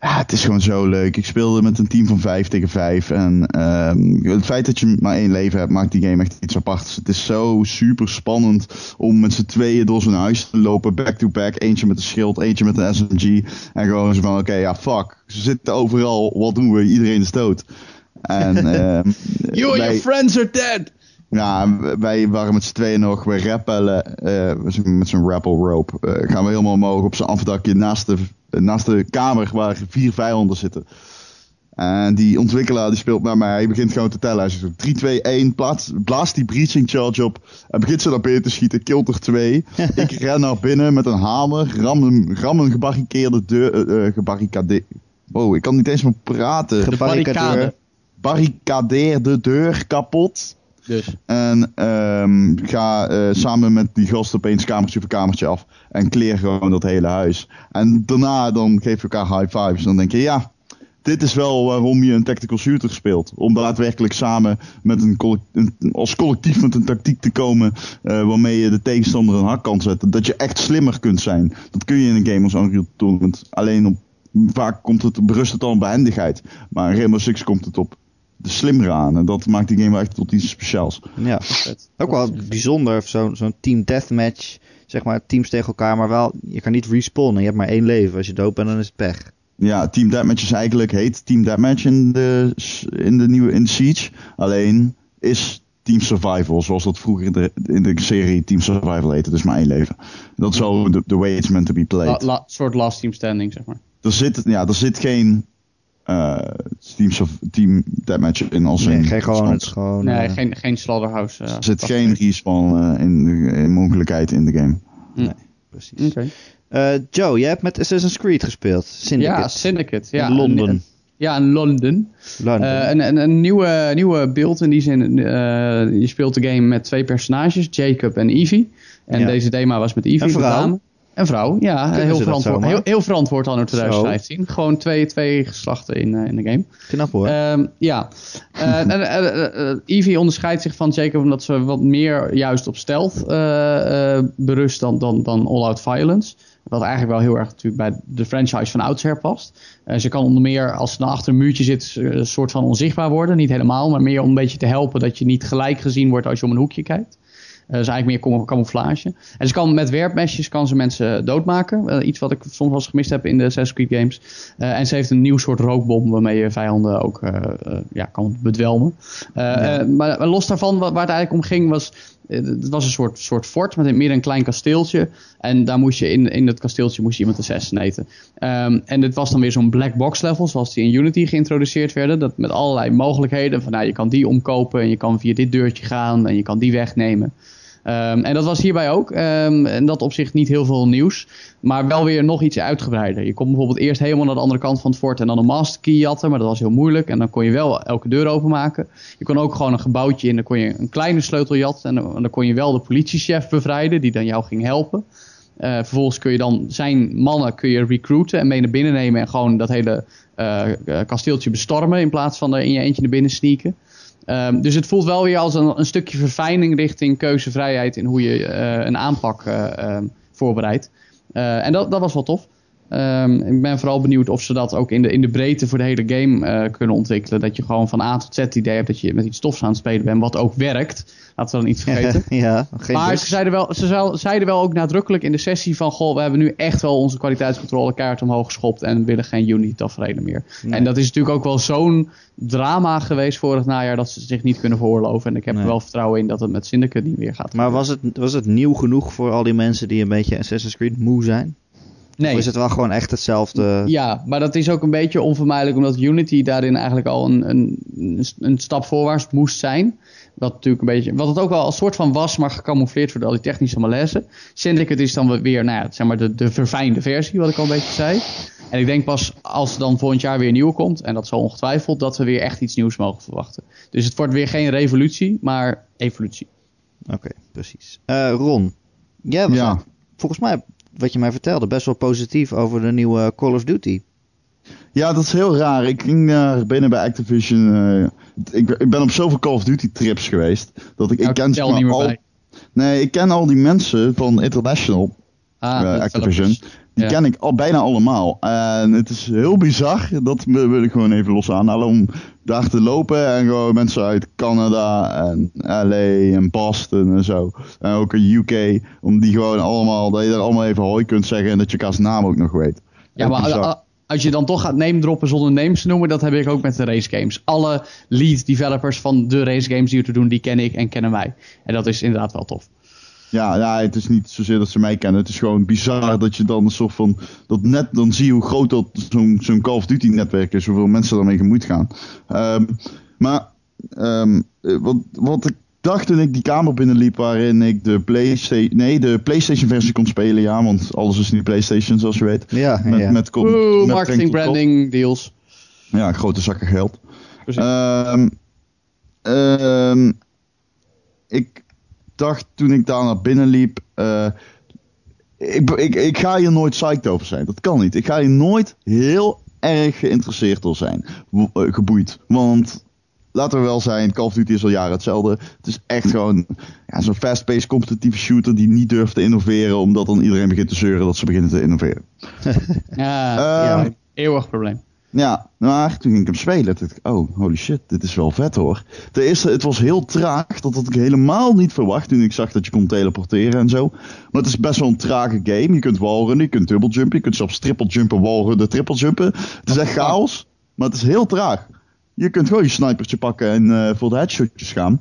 Ja, het is gewoon zo leuk. Ik speelde met een team van 5 tegen 5. En ehm, het feit dat je maar één leven hebt, maakt die game echt iets aparts. Het is zo super spannend om met z'n tweeën door zo'n huis te lopen, back-to-back. Eentje met een schild, eentje met een SMG. En gewoon zo van, oké, ja, fuck. Ze zitten overal. Wat doen we? Iedereen is dood. En ehm, You and your friends are dead! ja, wij waren met z'n tweeën nog, we rappellen eh, met zo'n rappel rope. eh, gaan we helemaal omhoog op zijn afdakje naast de, naast de kamer waar vier vijanden zitten. En die ontwikkelaar die speelt met mij, hij begint gewoon te tellen. Hij zegt 3, 2, 1, plaats, blaast die breaching charge op. Hij begint ze naar binnen te schieten, killt er twee. Ik ren naar binnen met een hamer, ram een, ram een gebarricadeerde deur, eh, eh, gebarricade... Wow, ik kan niet eens meer praten. Gebarricadeerd. Barricadeer de deur kapot. Dus. En ehm, ga eh, samen met die gast opeens kamertje voor kamertje af. En kleer gewoon dat hele huis. En daarna dan geef je elkaar high fives. Dan denk je, ja, dit is wel waarom je een tactical shooter speelt. Om daadwerkelijk samen met een, als collectief met een tactiek te komen. eh, waarmee je de tegenstander een hak kan zetten. Dat je echt slimmer kunt zijn. Dat kun je in een game als Unreal Tournament. Alleen vaak komt het, berust het al op behendigheid. Maar in Rainbow Six komt het op de slimmer aan. En dat maakt die game wel echt tot iets speciaals. Ja, ook wel bijzonder. Zo'n zo'n team deathmatch. Zeg maar teams tegen elkaar, maar wel, je kan niet respawnen. Je hebt maar één leven. Als je dood bent, dan is het pech. Ja, Team Deathmatch is eigenlijk heet Team Deathmatch in de, in de nieuwe in de Siege. Alleen is Team Survival, zoals dat vroeger in de, in de serie Team Survival heette, dus maar één leven. Dat is wel de, the way it's meant to be La, played. la- soort last team standing, zeg maar. Er zit, ja, er zit geen eh, team, Surv- team Deathmatch in als Nee, in geen gewoon, het gewoon... Nee, eh, geen, geen slaughterhouse. eh, Er zit geen respawn eh, in, de- in mogelijkheid in de game. Nee, precies. Eh, Joe, jij hebt met Assassin's Creed gespeeld. Syndicate. Ja, Syndicate. Ja, in Londen. Ja, in Londen. Londen. Eh, een, een, een nieuwe, nieuwe beeld in die zin. eh, je speelt de game met twee personages, Jacob en Evie. En Ja. deze thema was met Evie. Een vrouw. Een vrouw, ja. Heel verantwoord, heel, heel verantwoord in 2015. Gewoon twee, twee geslachten in, eh, in de game. Knap hoor. Ehm, ja. Eh, en, eh, Evie onderscheidt zich van Jacob omdat ze wat meer juist op stealth berust dan, dan, dan all-out violence. Wat eigenlijk wel heel erg natuurlijk bij de franchise van oudsher past. Ze kan onder meer, als ze dan achter een muurtje zit, een soort van onzichtbaar worden. Niet helemaal, maar meer om een beetje te helpen dat je niet gelijk gezien wordt als je om een hoekje kijkt. Eh, dat is eigenlijk meer cam- camouflage. En ze kan met werpmesjes kan ze mensen doodmaken. Eh, iets wat ik soms wel eens gemist heb in de Assassin's Creed games. Eh, en ze heeft een nieuw soort rookbom waarmee je vijanden ook eh, eh, ja, kan bedwelmen. Eh, eh, maar, los daarvan, wa- waar het eigenlijk om ging, was. eh, Het was een soort, soort fort met meer een klein kasteeltje. En daar moest je in, in dat kasteeltje moest je iemand assassinaten. Ehm en dit was dan weer zo'n black box level, zoals die in Unity geïntroduceerd werden. Dat met allerlei mogelijkheden. Van nou, je kan die omkopen en je kan via dit deurtje gaan en je kan die wegnemen. Ehm, en dat was hierbij ook. Ehm en dat op zich niet heel veel nieuws. Maar wel weer nog iets uitgebreider. Je kon bijvoorbeeld eerst helemaal naar de andere kant van het fort en dan een master key jatten. Maar dat was heel moeilijk. En dan kon je wel elke deur openmaken. Je kon ook gewoon een gebouwtje in. Dan kon je een kleine sleutel jatten. En dan, en dan kon je wel de politiechef bevrijden. Die dan jou ging helpen. Eh, vervolgens kun je dan zijn mannen kun je recruiten en mee naar binnen nemen. En gewoon dat hele eh, eh, kasteeltje bestormen. In plaats van er in je eentje naar binnen sneaken. Ehm, dus het voelt wel weer als een, een stukje verfijning richting keuzevrijheid in hoe je eh, een aanpak ehm, voorbereidt. Eh, en dat, dat was wel tof. Ehm, ik ben vooral benieuwd of ze dat ook in de, in de breedte voor de hele game eh, kunnen ontwikkelen. Dat je gewoon van A tot Z het idee hebt dat je met iets tofs aan het spelen bent, wat ook werkt. Laten we dan niet vergeten. ja, geen Maar bus. ze zeiden, wel, ze zeiden wel ook nadrukkelijk in de sessie van... Goh, we hebben nu echt wel onze kwaliteitscontrole kaart omhoog geschopt... en willen geen Unity-tafereelen meer. Nee. En dat is natuurlijk ook wel zo'n drama geweest vorig najaar... dat ze zich niet kunnen veroorloven. En ik heb Nee. er wel vertrouwen in dat het met Syndicate niet weer gaat. Maar was het, was het nieuw genoeg voor al die mensen die een beetje Assassin's Creed moe zijn? Nee. Of is het wel gewoon echt hetzelfde? Ja, maar dat is ook een beetje onvermijdelijk... omdat Unity daarin eigenlijk al een, een, een stap voorwaarts moest zijn... Wat natuurlijk een beetje, wat het ook wel een soort van was, maar gecamoufleerd door al die technische malaise. Syndicate is dan weer, nou ja, zeg maar de, de verfijnde versie, wat ik al een beetje zei. En ik denk pas als er dan volgend jaar weer een nieuwe komt, en dat zal ongetwijfeld, dat we weer echt iets nieuws mogen verwachten. Dus het wordt weer geen revolutie, maar evolutie. Oké, precies. Eh, Ron, jij was Ja. volgens mij, wat je mij vertelde, best wel positief over de nieuwe Call of Duty. Ja, dat is heel raar. Ik ging naar binnen bij Activision. eh, ik, ik ben op zoveel Call of Duty trips geweest. Dat ik, ik Nou, ken meer al, bij. Nee, ik ken al die mensen van International, Ah, eh, Activision. Die Ja. ken ik al bijna allemaal. En het is heel bizar. Dat wil ik gewoon even los aanhalen. Om daar te lopen. En gewoon mensen uit Canada en LA en Boston en zo. En ook in UK. Om die gewoon allemaal. Dat je er allemaal even hoi kunt zeggen. En dat je elkaars naam ook nog weet. Ja, maar bizar. als je dan toch gaat name droppen zonder names te noemen, dat heb ik ook met de race games. Alle lead developers van de race games die we te doen, die ken ik en kennen wij. En dat is inderdaad wel tof. Ja, ja, het is niet zozeer dat ze mij kennen. Het is gewoon bizar dat je dan een soort van. Dat net dan zie je hoe groot dat zo'n zo'n Call of Duty netwerk is. Hoeveel mensen daarmee gemoeid gaan. Ehm, maar ehm, eh, wat, wat ik dacht toen ik die kamer binnenliep. waarin ik de PlayStation. Nee, de PlayStation versie kon spelen. Ja, want alles is nu PlayStation zoals je weet. Ja, Met, ja. met, con- Oeh, met marketing, branding, deals. Ja, grote zakken geld. Precies. Ehm, ehm, ik dacht toen ik daar naar binnen liep. eh, ik, ik, ik ga hier nooit psyched over zijn. Dat kan niet. Ik ga hier nooit heel erg geïnteresseerd door zijn. eh, geboeid. Want laten we wel zijn, Call of Duty is al jaren hetzelfde. Het is echt gewoon ja, zo'n fast-paced competitieve shooter die niet durft te innoveren. Omdat dan iedereen begint te zeuren dat ze beginnen te innoveren. ja, ja, eeuwig probleem. Ja, maar toen ging ik hem spelen. Toen dacht ik, oh, holy shit, dit is wel vet hoor. Ten eerste, het was heel traag. Dat had ik helemaal niet verwacht toen ik zag dat je kon teleporteren en zo. Maar het is best wel een trage game. Je kunt wallrunnen, je kunt double-jumpen, je kunt zelfs triple-jumpen, wallrunnen, triple-jumpen. Het is echt chaos, maar het is heel traag. Je kunt gewoon je snipertje pakken en eh, voor de headshotjes gaan.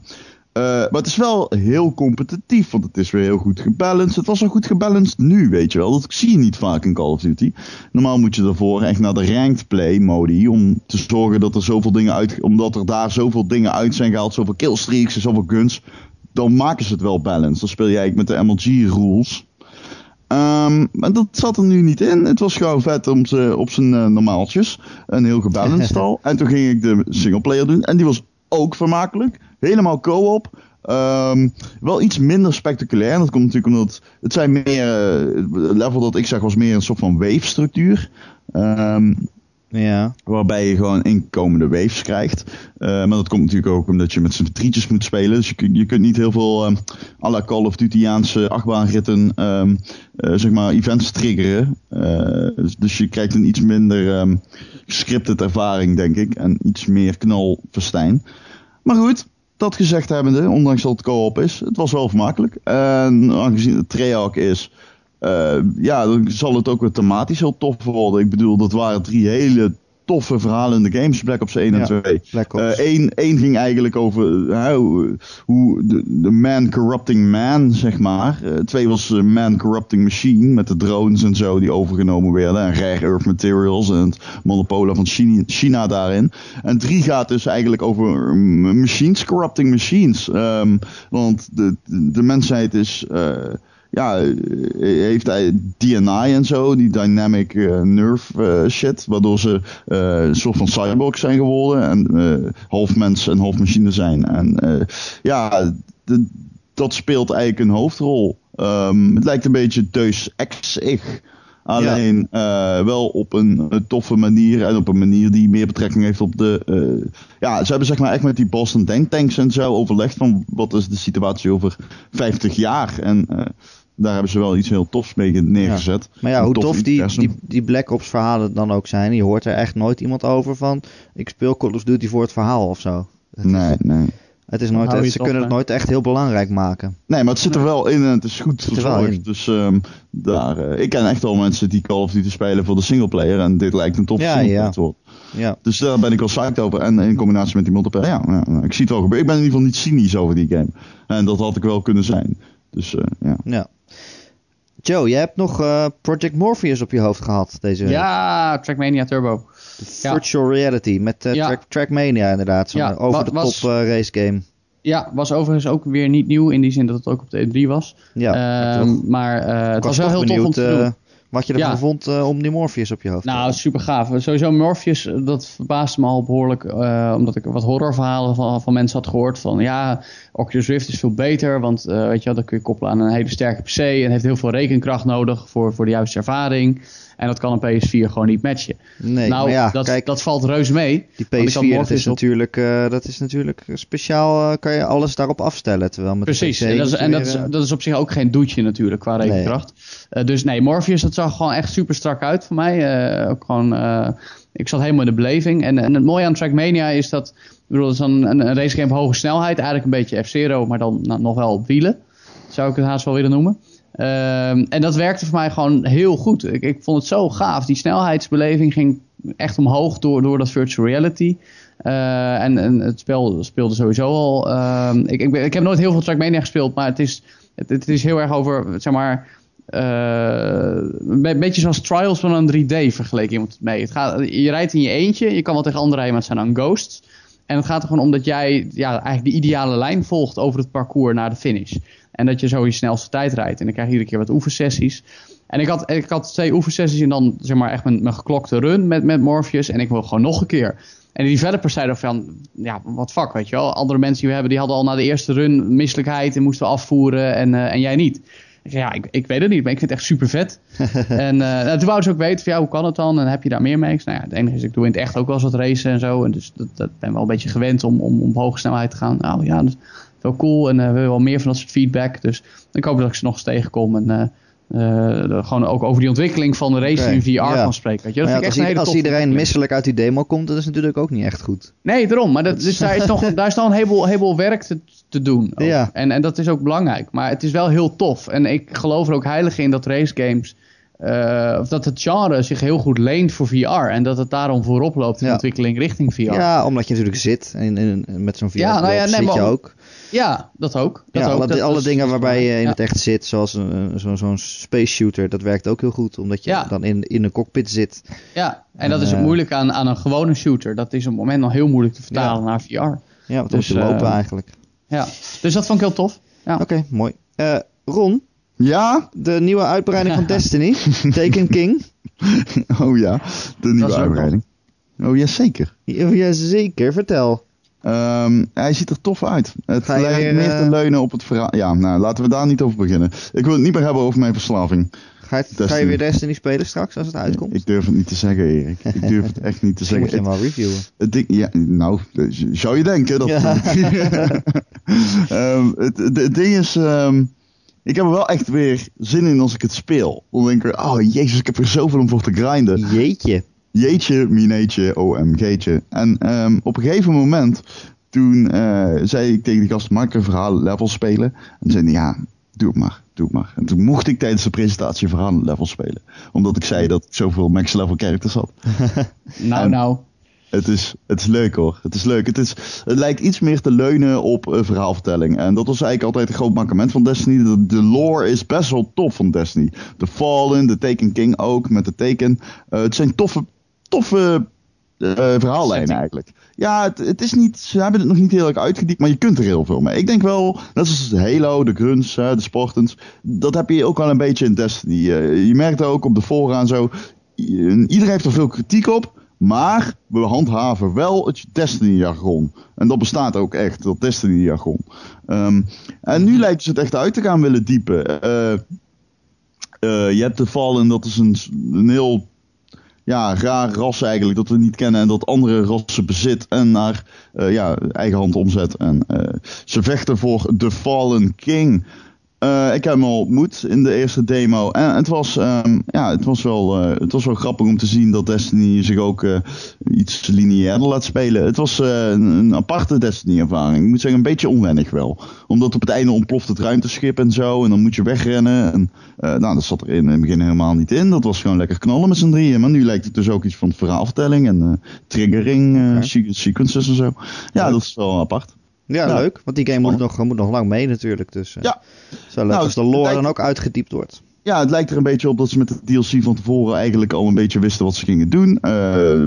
Eh, maar het is wel heel competitief, want het is weer heel goed gebalanced. Het was al goed gebalanced nu, weet je wel. Dat zie je niet vaak in Call of Duty. Normaal moet je daarvoor echt naar de ranked play modi om te zorgen dat er zoveel dingen uit, omdat er daar zoveel dingen uit zijn gehaald, zoveel killstreaks en zoveel guns. Dan maken ze het wel balanced. Dan speel jij met de MLG rules. Ehm, maar dat zat er nu niet in. Het was gewoon vet om ze op zijn eh, normaaltjes. Een heel gebalanced al. En toen ging ik de singleplayer doen. En die was ook vermakelijk. Helemaal co-op. Ehm, wel iets minder spectaculair. Dat komt natuurlijk omdat het zijn meer. eh, het level dat ik zag was meer een soort van wave structuur. Ehm, Ja. Waarbij je gewoon inkomende waves krijgt. Eh, maar dat komt natuurlijk ook omdat je met z'n drietjes moet spelen. Dus je, je kunt niet heel veel ehm à la Call of Duty'aanse achtbaanritten eh, zeg maar events triggeren. Dus, dus je krijgt een iets minder ehm scripted ervaring, denk ik. En iets meer knalverstijn. Maar goed, dat gezegd hebbende, ondanks dat het co-op is, het was wel vermakelijk. En aangezien het Treyarch is, eh, ja, dan zal het ook weer thematisch heel tof worden. Ik bedoel, dat waren drie hele toffe verhalen in de games, Black Ops 1 en Ja, 2. Black Ops. Eén één ging eigenlijk over eh, hoe, de, de man corrupting man, zeg maar. Eh, twee was eh, man corrupting machine, met de drones en zo die overgenomen werden. En rare earth materials en het monopolie van China, China daarin. En drie gaat dus eigenlijk over mm, machines corrupting machines. Ehm, want de, de mensheid is... ja, eh, heeft hij DNI en zo, die dynamic eh, nerve eh, shit, waardoor ze een soort van cyborg zijn geworden en half mens en half machine zijn. En ja, dat speelt eigenlijk een hoofdrol. Ehm, het lijkt een beetje Deus Ex-ig. Alleen eh, wel op een, toffe manier en op een manier die meer betrekking heeft op de. ja, ze hebben zeg maar echt met die Boston Denktanks en zo overlegd van wat is de situatie over 50 jaar. En daar hebben ze wel iets heel tofs mee neergezet. Maar ja, hoe tof tof die, die, die Black Ops verhalen dan ook zijn. Je hoort er echt nooit iemand over van... Ik speel Call of Duty voor het verhaal of zo. Het is- Nee, nee. Het is nooit, ze kunnen het nooit echt heel belangrijk maken. Nee, maar het zit er wel in en het is goed zit er wel verzorgd. in. Dus ehm, daar, eh, ik ken echt wel mensen die Call of Duty spelen voor de singleplayer. En dit lijkt een tof Ja, ja. Ja, Dus daar ben ik wel psyched over. En in combinatie met die multiplayer, ja, ja, ja, ik zie het wel gebeuren. Ik ben in ieder geval niet cynisch over die game. En dat had ik wel kunnen zijn. Dus eh, ja. ja. Joe, jij hebt nog eh, Project Morpheus op je hoofd gehad deze week. Ja, Trackmania Turbo. Virtual reality met eh, Ja. Track, Trackmania inderdaad. Zo'n Ja, eh, over de was- top race game. Ja, was overigens ook weer niet nieuw in die zin dat het ook op de E3 was. Ja, Ehm, maar het was wel heel tof om te doen. Wat je ervan Ja. vond eh, om die Morpheus op je hoofd te Nou, super gaaf. Sowieso Morpheus, eh, dat verbaasde me al behoorlijk. eh, omdat ik wat horrorverhalen van, van mensen had gehoord. Van ja, Oculus Rift is veel beter. Want eh, weet je wel, dat kun je koppelen aan een hele sterke PC. En heeft heel veel rekenkracht nodig voor, voor de juiste ervaring. En dat kan een PS4 gewoon niet matchen. Nee, nou, ja, dat, kijk, dat valt reus mee. die want ik had PS4 dat is, op. natuurlijk, eh, dat is natuurlijk speciaal, eh, kan je alles daarop afstellen. Terwijl met Precies, en, dat is, en dat, is, eh, dat is op zich ook geen doetje natuurlijk qua Nee. rekenkracht. Eh, dus nee, Morpheus, dat zag gewoon echt super strak uit voor mij. Ook gewoon, ik zat helemaal in de beleving. En, en het mooie aan Trackmania is dat, ik bedoel, het is een, een, een racegame op hoge snelheid. Eigenlijk een beetje F-Zero, maar dan nou, nog wel op wielen. Zou ik het haast wel willen noemen. Ehm, en dat werkte voor mij gewoon heel goed. Ik, ik vond het zo gaaf. Die snelheidsbeleving ging echt omhoog door, door dat virtual reality. Eh, en, en het spel speelde sowieso al. ehm, ik, ik, ik heb nooit heel veel Trackmania gespeeld, maar het is, het, het is heel erg over, zeg maar. eh, een be- beetje zoals Trials van een 3D vergeleken iemand mee. Het gaat, je rijdt in je eentje, je kan wel tegen anderen rijden, maar zijn dan ghosts. En het gaat er gewoon om dat jij ja, eigenlijk de ideale lijn volgt over het parcours naar de finish. En dat je zo je snelste tijd rijdt. En dan krijg je iedere keer wat oefensessies. En ik had, ik had twee oefensessies en dan zeg maar echt mijn, mijn geklokte run met, met Morpheus. En ik wil gewoon nog een keer. En de developers zeiden van, ja, wat fuck, weet je wel. Andere mensen die we hebben, die hadden al na de eerste run misselijkheid en moesten we afvoeren en, eh, en jij niet. Ik zei, ja, ik, ik weet het niet, maar ik vind het echt super vet. en nou, toen wouden ze ook weten van, ja, hoe kan het dan? En heb je daar meer mee? Ik zei, nou ja, het enige is, ik doe in het echt ook wel eens wat racen en zo. En dus dat, dat ben wel een beetje gewend om, om, om op hoge snelheid te gaan. Nou ja, is wel cool en eh, we willen wel meer van dat soort feedback. Dus ik hoop dat ik ze nog eens tegenkom en... eh, eh, gewoon ook over die ontwikkeling van de race in VR ja. kan spreken. Weet je? Dat maar vind ja, ik echt een als, hele als toffe iedereen misselijk uit die demo komt, dat is natuurlijk ook niet echt goed. Nee, daarom. Maar dat, dus daar, is nog, daar is nog een heleboel, heleboel werk te, te doen. ook. En, en dat is ook belangrijk. Maar het is wel heel tof. En ik geloof er ook heilig in dat racegames... of dat het genre zich heel goed leent voor VR. En dat het daarom voorop loopt in de ontwikkeling richting VR. Ja, omdat je natuurlijk zit en, en, en met zo'n VR Ja, nou ja, nee, zit maar je om- ook. dat ook. Dat ja, ook. alle, Dat- alle dat is- dingen waarbij je in ja. het echt zit, zoals zo'n space shooter, dat werkt ook heel goed. Omdat je Ja. dan in, in een cockpit zit. Ja, en dat is het Eh. moeilijk aan, aan een gewone shooter. Dat is op het moment nog heel moeilijk te vertalen naar VR. Ja, wat Dus, moet je lopen eh, eigenlijk. Ja, dus dat vond ik heel tof. Ja. Oké, mooi. Eh, Ron, Ja? De nieuwe uitbreiding van Destiny. Taken King. Oh ja, de nieuwe ook uitbreiding. Oh ja, zeker. Ja, Jazeker, vertel. Ehm, hij ziet er tof uit. Het lijkt weer, meer eh, te leunen op het verhaal. Ja, nou, laten we daar niet over beginnen. Ik wil het niet meer hebben over mijn verslaving. Ga je, ga je weer Destiny spelen straks als het uitkomt? Ik durf het niet te zeggen, Erik. Ik durf het echt niet te Misschien moet zeggen. je hem wel reviewen. Het ding, ja, nou, zou je denken. Dat Ja. Ehm, het, het, het ding is, ehm, ik heb er wel echt weer zin in als ik het speel. Dan denk ik, oh jezus, ik heb er zoveel om voor te grinden. Jeetje. Jeetje, mineetje, OMG'tje. En ehm, op een gegeven moment, toen eh, zei ik tegen die gast, mag ik een verhaal level spelen? En zei hij, ja, doe het maar, doe het maar. En toen mocht ik tijdens de presentatie een verhaal level spelen. Omdat ik zei dat ik zoveel max level characters had. Nou, En- nou. Het is, het is leuk hoor. Het is leuk. Het, is, het lijkt iets meer te leunen op een verhaalvertelling. En dat was eigenlijk altijd een groot mankement van Destiny. De, de lore is best wel tof van Destiny. De Fallen, de Taken King ook, met de Taken. Eh, het zijn toffe, toffe verhaallijnen Setting. eigenlijk. Ja, het, het is niet, ze hebben het nog niet heel erg uitgediept, maar je kunt er heel veel mee. Ik denk wel, net zoals Halo, de Grunts, hè, de Spartans. Dat heb je ook wel een beetje in Destiny. Eh, je merkt ook op de fora en zo. Iedereen heeft er veel kritiek op. Maar we handhaven wel het Destiny-jargon. En dat bestaat ook echt, dat Destiny-jargon. Ehm, en nu lijkt ze het echt uit te gaan willen diepen. Eh, je hebt de Fallen, dat is een, een heel ja, raar ras eigenlijk, dat we niet kennen en dat andere rassen bezit en naar eh, ja, eigen hand omzet. En eh, ze vechten voor de Fallen King. Eh, ik heb hem al ontmoet in de eerste demo. En het was, ehm, ja, het was, wel, eh, het was wel grappig om te zien dat Destiny zich ook eh, iets lineairder laat spelen. Het was eh, een, een aparte Destiny-ervaring. Ik moet zeggen, een beetje onwennig wel. Omdat op het einde ontploft het ruimteschip en zo. En dan moet je wegrennen. En, eh, nou, dat zat er in het begin helemaal niet in. Dat was gewoon lekker knallen met z'n drieën. Maar nu lijkt het dus ook iets van verhaalvertelling en eh, triggering, eh, sequences en zo. Ja, dat is wel apart. Ja, Ja. leuk. Want die game moet nog, moet nog lang mee natuurlijk. Dus eh, Ja. leuk Nou, als de lore lijkt- dan ook uitgediept wordt. Ja, het lijkt er een beetje op dat ze met de DLC van tevoren eigenlijk al een beetje wisten wat ze gingen doen. Eh,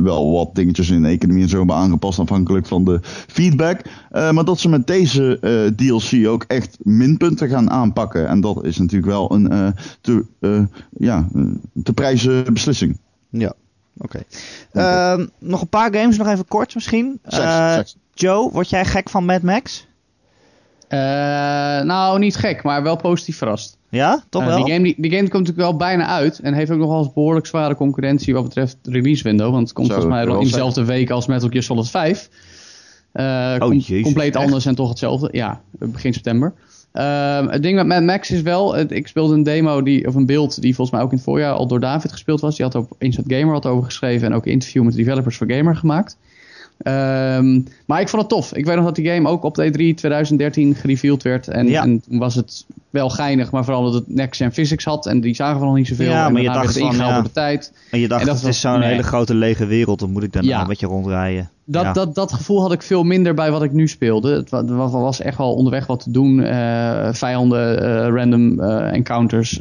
wel wat dingetjes in de economie en zo hebben aangepast afhankelijk van de feedback. Eh, maar dat ze met deze DLC ook echt minpunten gaan aanpakken. En dat is natuurlijk wel een te, ja, te prijzen beslissing. Ja, oké. Ehm, nog een paar games, nog even kort misschien. Seks. Joe, word jij gek van Mad Max? Eh, nou, niet gek, maar wel positief verrast. Ja, toch Eh, wel? die, game, die, die game komt natuurlijk wel bijna uit en heeft ook nog wel eens behoorlijk zware concurrentie wat betreft release window. Want het komt Zo, volgens mij in dezelfde week als Metal Gear Solid 5. Eh, com- Jezus, compleet echt? anders en toch hetzelfde. Ja, begin september. Ehm, het ding met Mad Max is wel, het- ik speelde een demo die, of een beeld die volgens mij ook in het voorjaar al door David gespeeld was. Die had op Instant Gamer wat over geschreven en ook een interview met de developers voor Gamer gemaakt. Ehm, maar ik vond het tof. Ik weet nog dat die game ook op de E3 2013 gereveeld werd. En, Ja. en toen was het wel geinig, maar vooral dat het next-gen physics had. En die zagen we nog niet zoveel. Ja, en maar je daarna dacht het van, ingehaald ja. door de tijd. En je dacht, En dat het was- is zo'n nee. hele grote lege wereld, dan moet ik daarna Ja. een beetje rondrijden. Dat, Ja. dat, dat gevoel had ik veel minder bij wat ik nu speelde. Het wa- wa- was echt wel onderweg wat te doen. eh, vijanden, eh, random eh, encounters.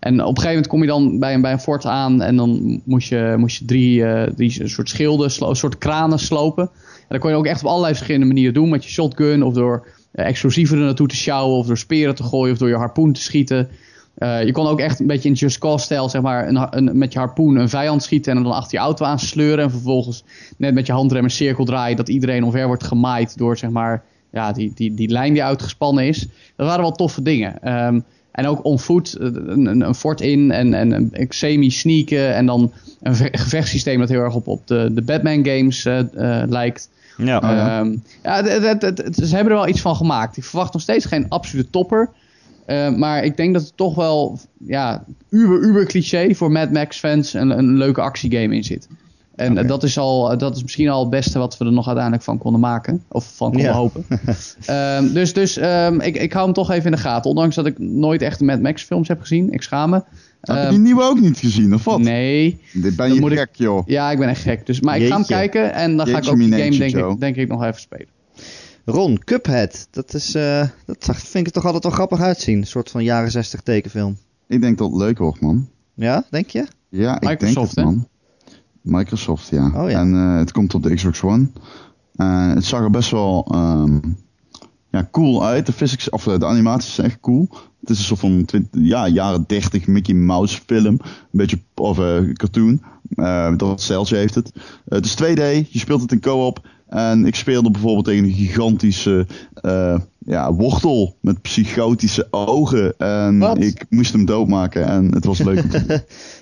En op een gegeven moment kom je dan bij een, bij een fort aan. En dan moest je, moest je drie, eh, drie soort schilden, slo- soort kranen slopen. En dat kon je ook echt op allerlei verschillende manieren doen. Met je shotgun of door eh, explosieven er naartoe te sjouwen. Of door speren te gooien of door je harpoen te schieten. Eh, je kon ook echt een beetje in Just Cause-stijl, zeg maar, een, een, met je harpoen een vijand schieten en dan achter je auto aan sleuren. En vervolgens net met je handrem een cirkel draaien, dat iedereen omver wordt gemaaid door, zeg maar, ja, die, die, die lijn die uitgespannen is. Dat waren wel toffe dingen. Ehm, en ook on foot, eh, een, een, een fort in en, en een semi-sneaken. En dan een ve- gevechtssysteem dat heel erg op, op de, de Batman games eh, eh, lijkt. Ja, Oh, ja. Ehm, ja, ze hebben er wel iets van gemaakt. Ik verwacht nog steeds geen absolute topper. Eh, maar ik denk dat het toch wel, ja, uber, uber cliché voor Mad Max fans een, een leuke actiegame in zit. En dat, is al, dat is misschien al het beste wat we er nog uiteindelijk van konden maken. Of van konden Ja. hopen. Ehm, dus dus ehm, ik, ik hou hem toch even in de gaten. Ondanks dat ik nooit echt Mad Max films heb gezien. Ik schaam me. Heb je Ehm, die nieuwe ook niet gezien, of wat? nee. Dit ben je ik- gek, joh. Ja, ik ben echt gek. Dus, maar ik ga hem kijken en dan ga ik ook die game denk Joe. ik, denk ik nog even spelen. Ron, Cuphead. Dat, is, eh, dat zag, vind ik er toch altijd wel grappig uitzien. Een soort van jaren 60 tekenfilm. Ik denk dat het leuk wordt, man. Ja, denk je? Ja, ik denk Microsoft, het, hè? Microsoft, ja. Oh, ja. En eh, het komt op de Xbox One. Eh, het zag er best wel ehm, ja, cool uit. De, physics, of de animaties zijn echt cool. Het is een soort van 20, ja, jaren 30 Mickey Mouse film. Een beetje of uh, cartoon. Uh, dat Celsius heeft het. Uh, het is 2D. Je speelt het in co-op. En ik speelde bijvoorbeeld tegen een gigantische ja, wortel met psychotische ogen. En Wat? ik moest hem doodmaken. En het was leuk.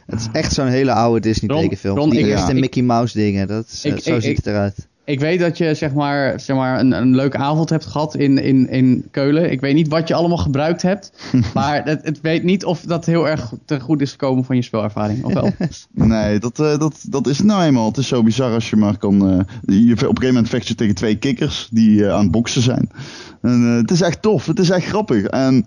Het is echt zo'n hele oude Disney Ron- tekenfilm. Ron, Die ik- eerste Mickey Mouse dingen. Dat is, eh, Ik- zo ik- ziet ik- het eruit. Ik weet dat je zeg maar, zeg maar een, een leuke avond hebt gehad in, in, in Keulen. Ik weet niet wat je allemaal gebruikt hebt. maar het, het weet niet of dat heel erg ten goed is gekomen van je spelervaring. Of wel? Nee, dat, eh, dat, dat is nou eenmaal. Het is zo bizar als je maar kan. eh, je, op een gegeven moment vecht je tegen twee kikkers die eh, aan het boksen zijn. En, het is echt tof, het is echt grappig. En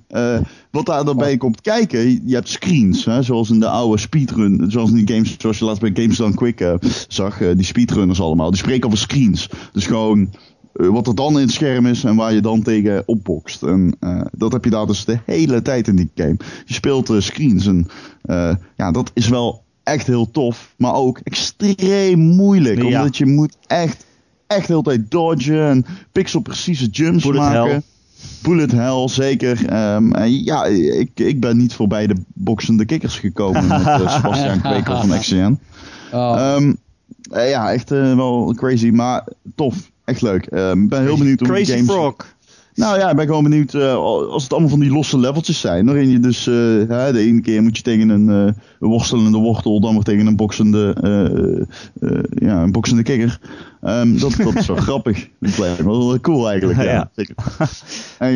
wat daar daarbij komt kijken, je hebt screens, hè, zoals in de oude speedrun, zoals in die games, zoals je laatst bij Games Done Quick zag, die speedrunners allemaal, die spreken over screens. Dus gewoon eh, wat er dan in het scherm is en waar je dan tegen opbokst. En eh, dat heb je daar dus de hele tijd in die game. Je speelt eh, screens en eh, ja, dat is wel echt heel tof, maar ook extreem moeilijk. Ja. Omdat je moet echt, echt de hele tijd dodgen en pixelprecieze jumps Bullet maken. hell. Bullet hell, zeker. Ehm, en ja, ik, ik ben niet voorbij de boxende kikkers gekomen met Sebastian Kweker van XCN. Oh. Ehm, eh, ja, echt eh, wel crazy, maar tof. Echt leuk. Ehm, Ik ben heel benieuwd hoe Crazy games... Frog. Nou ja, ik ben gewoon benieuwd als het allemaal van die losse leveltjes zijn. Waarin je dus, hè, de ene keer moet je tegen een, worstelende wortel, dan weer tegen een boksende, ja, een boksende kikker. Um, dat, dat is wel grappig. Dat lijkt me wel cool eigenlijk. Ja, Ja. zeker. En,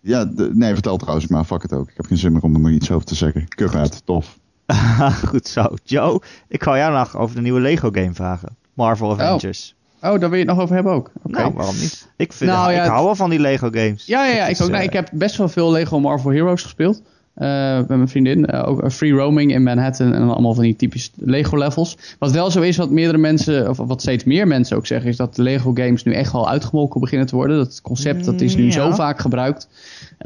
ja, de, nee, vertel trouwens maar, fuck het ook. Ik heb geen zin meer om er nog iets over te zeggen. Kuggaard, tof. Goed zo. Joe, ik wou jou nog over de nieuwe Lego game vragen. Marvel Avengers. Oh, daar wil je het nog over hebben ook? Okay. Nou, waarom niet? Ik, vind, Nou, ik hou wel van die Lego games. Ja, ja, ja ik, ook, nou, eh, ik heb best wel veel Lego Marvel Heroes gespeeld. Uh, met mijn vriendin. Uh, ook free roaming in Manhattan en allemaal van die typische Lego levels. Wat wel zo is, wat meerdere mensen, of wat steeds meer mensen ook zeggen, is dat de Lego games nu echt wel uitgemolken beginnen te worden. Dat concept dat is nu Ja. zo vaak gebruikt.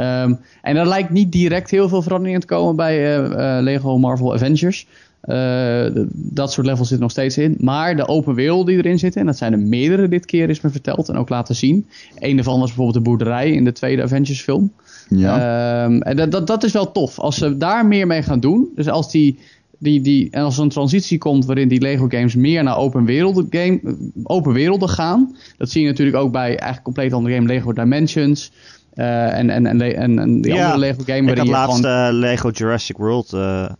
Um, en er lijkt niet direct heel veel verandering in te komen bij Lego Marvel Avengers. Uh, dat soort levels zitten nog steeds in. Maar de open wereld die erin zitten, en dat zijn er meerdere dit keer, is me verteld en ook laten zien. Een daarvan was bijvoorbeeld de boerderij in de tweede Avengers film. Ja. Um, en dat, dat, dat is wel tof. Als ze daar meer mee gaan doen, dus als die, die, die, en als er een transitie komt waarin die Lego games meer naar open werelden, game, open werelden gaan. Dat zie je natuurlijk ook bij eigenlijk compleet andere game Lego Dimensions. Uh, en, en, en, en, en die Ja, andere Lego game Ik had laatst gewoon... eh, Lego Jurassic World eh, eh,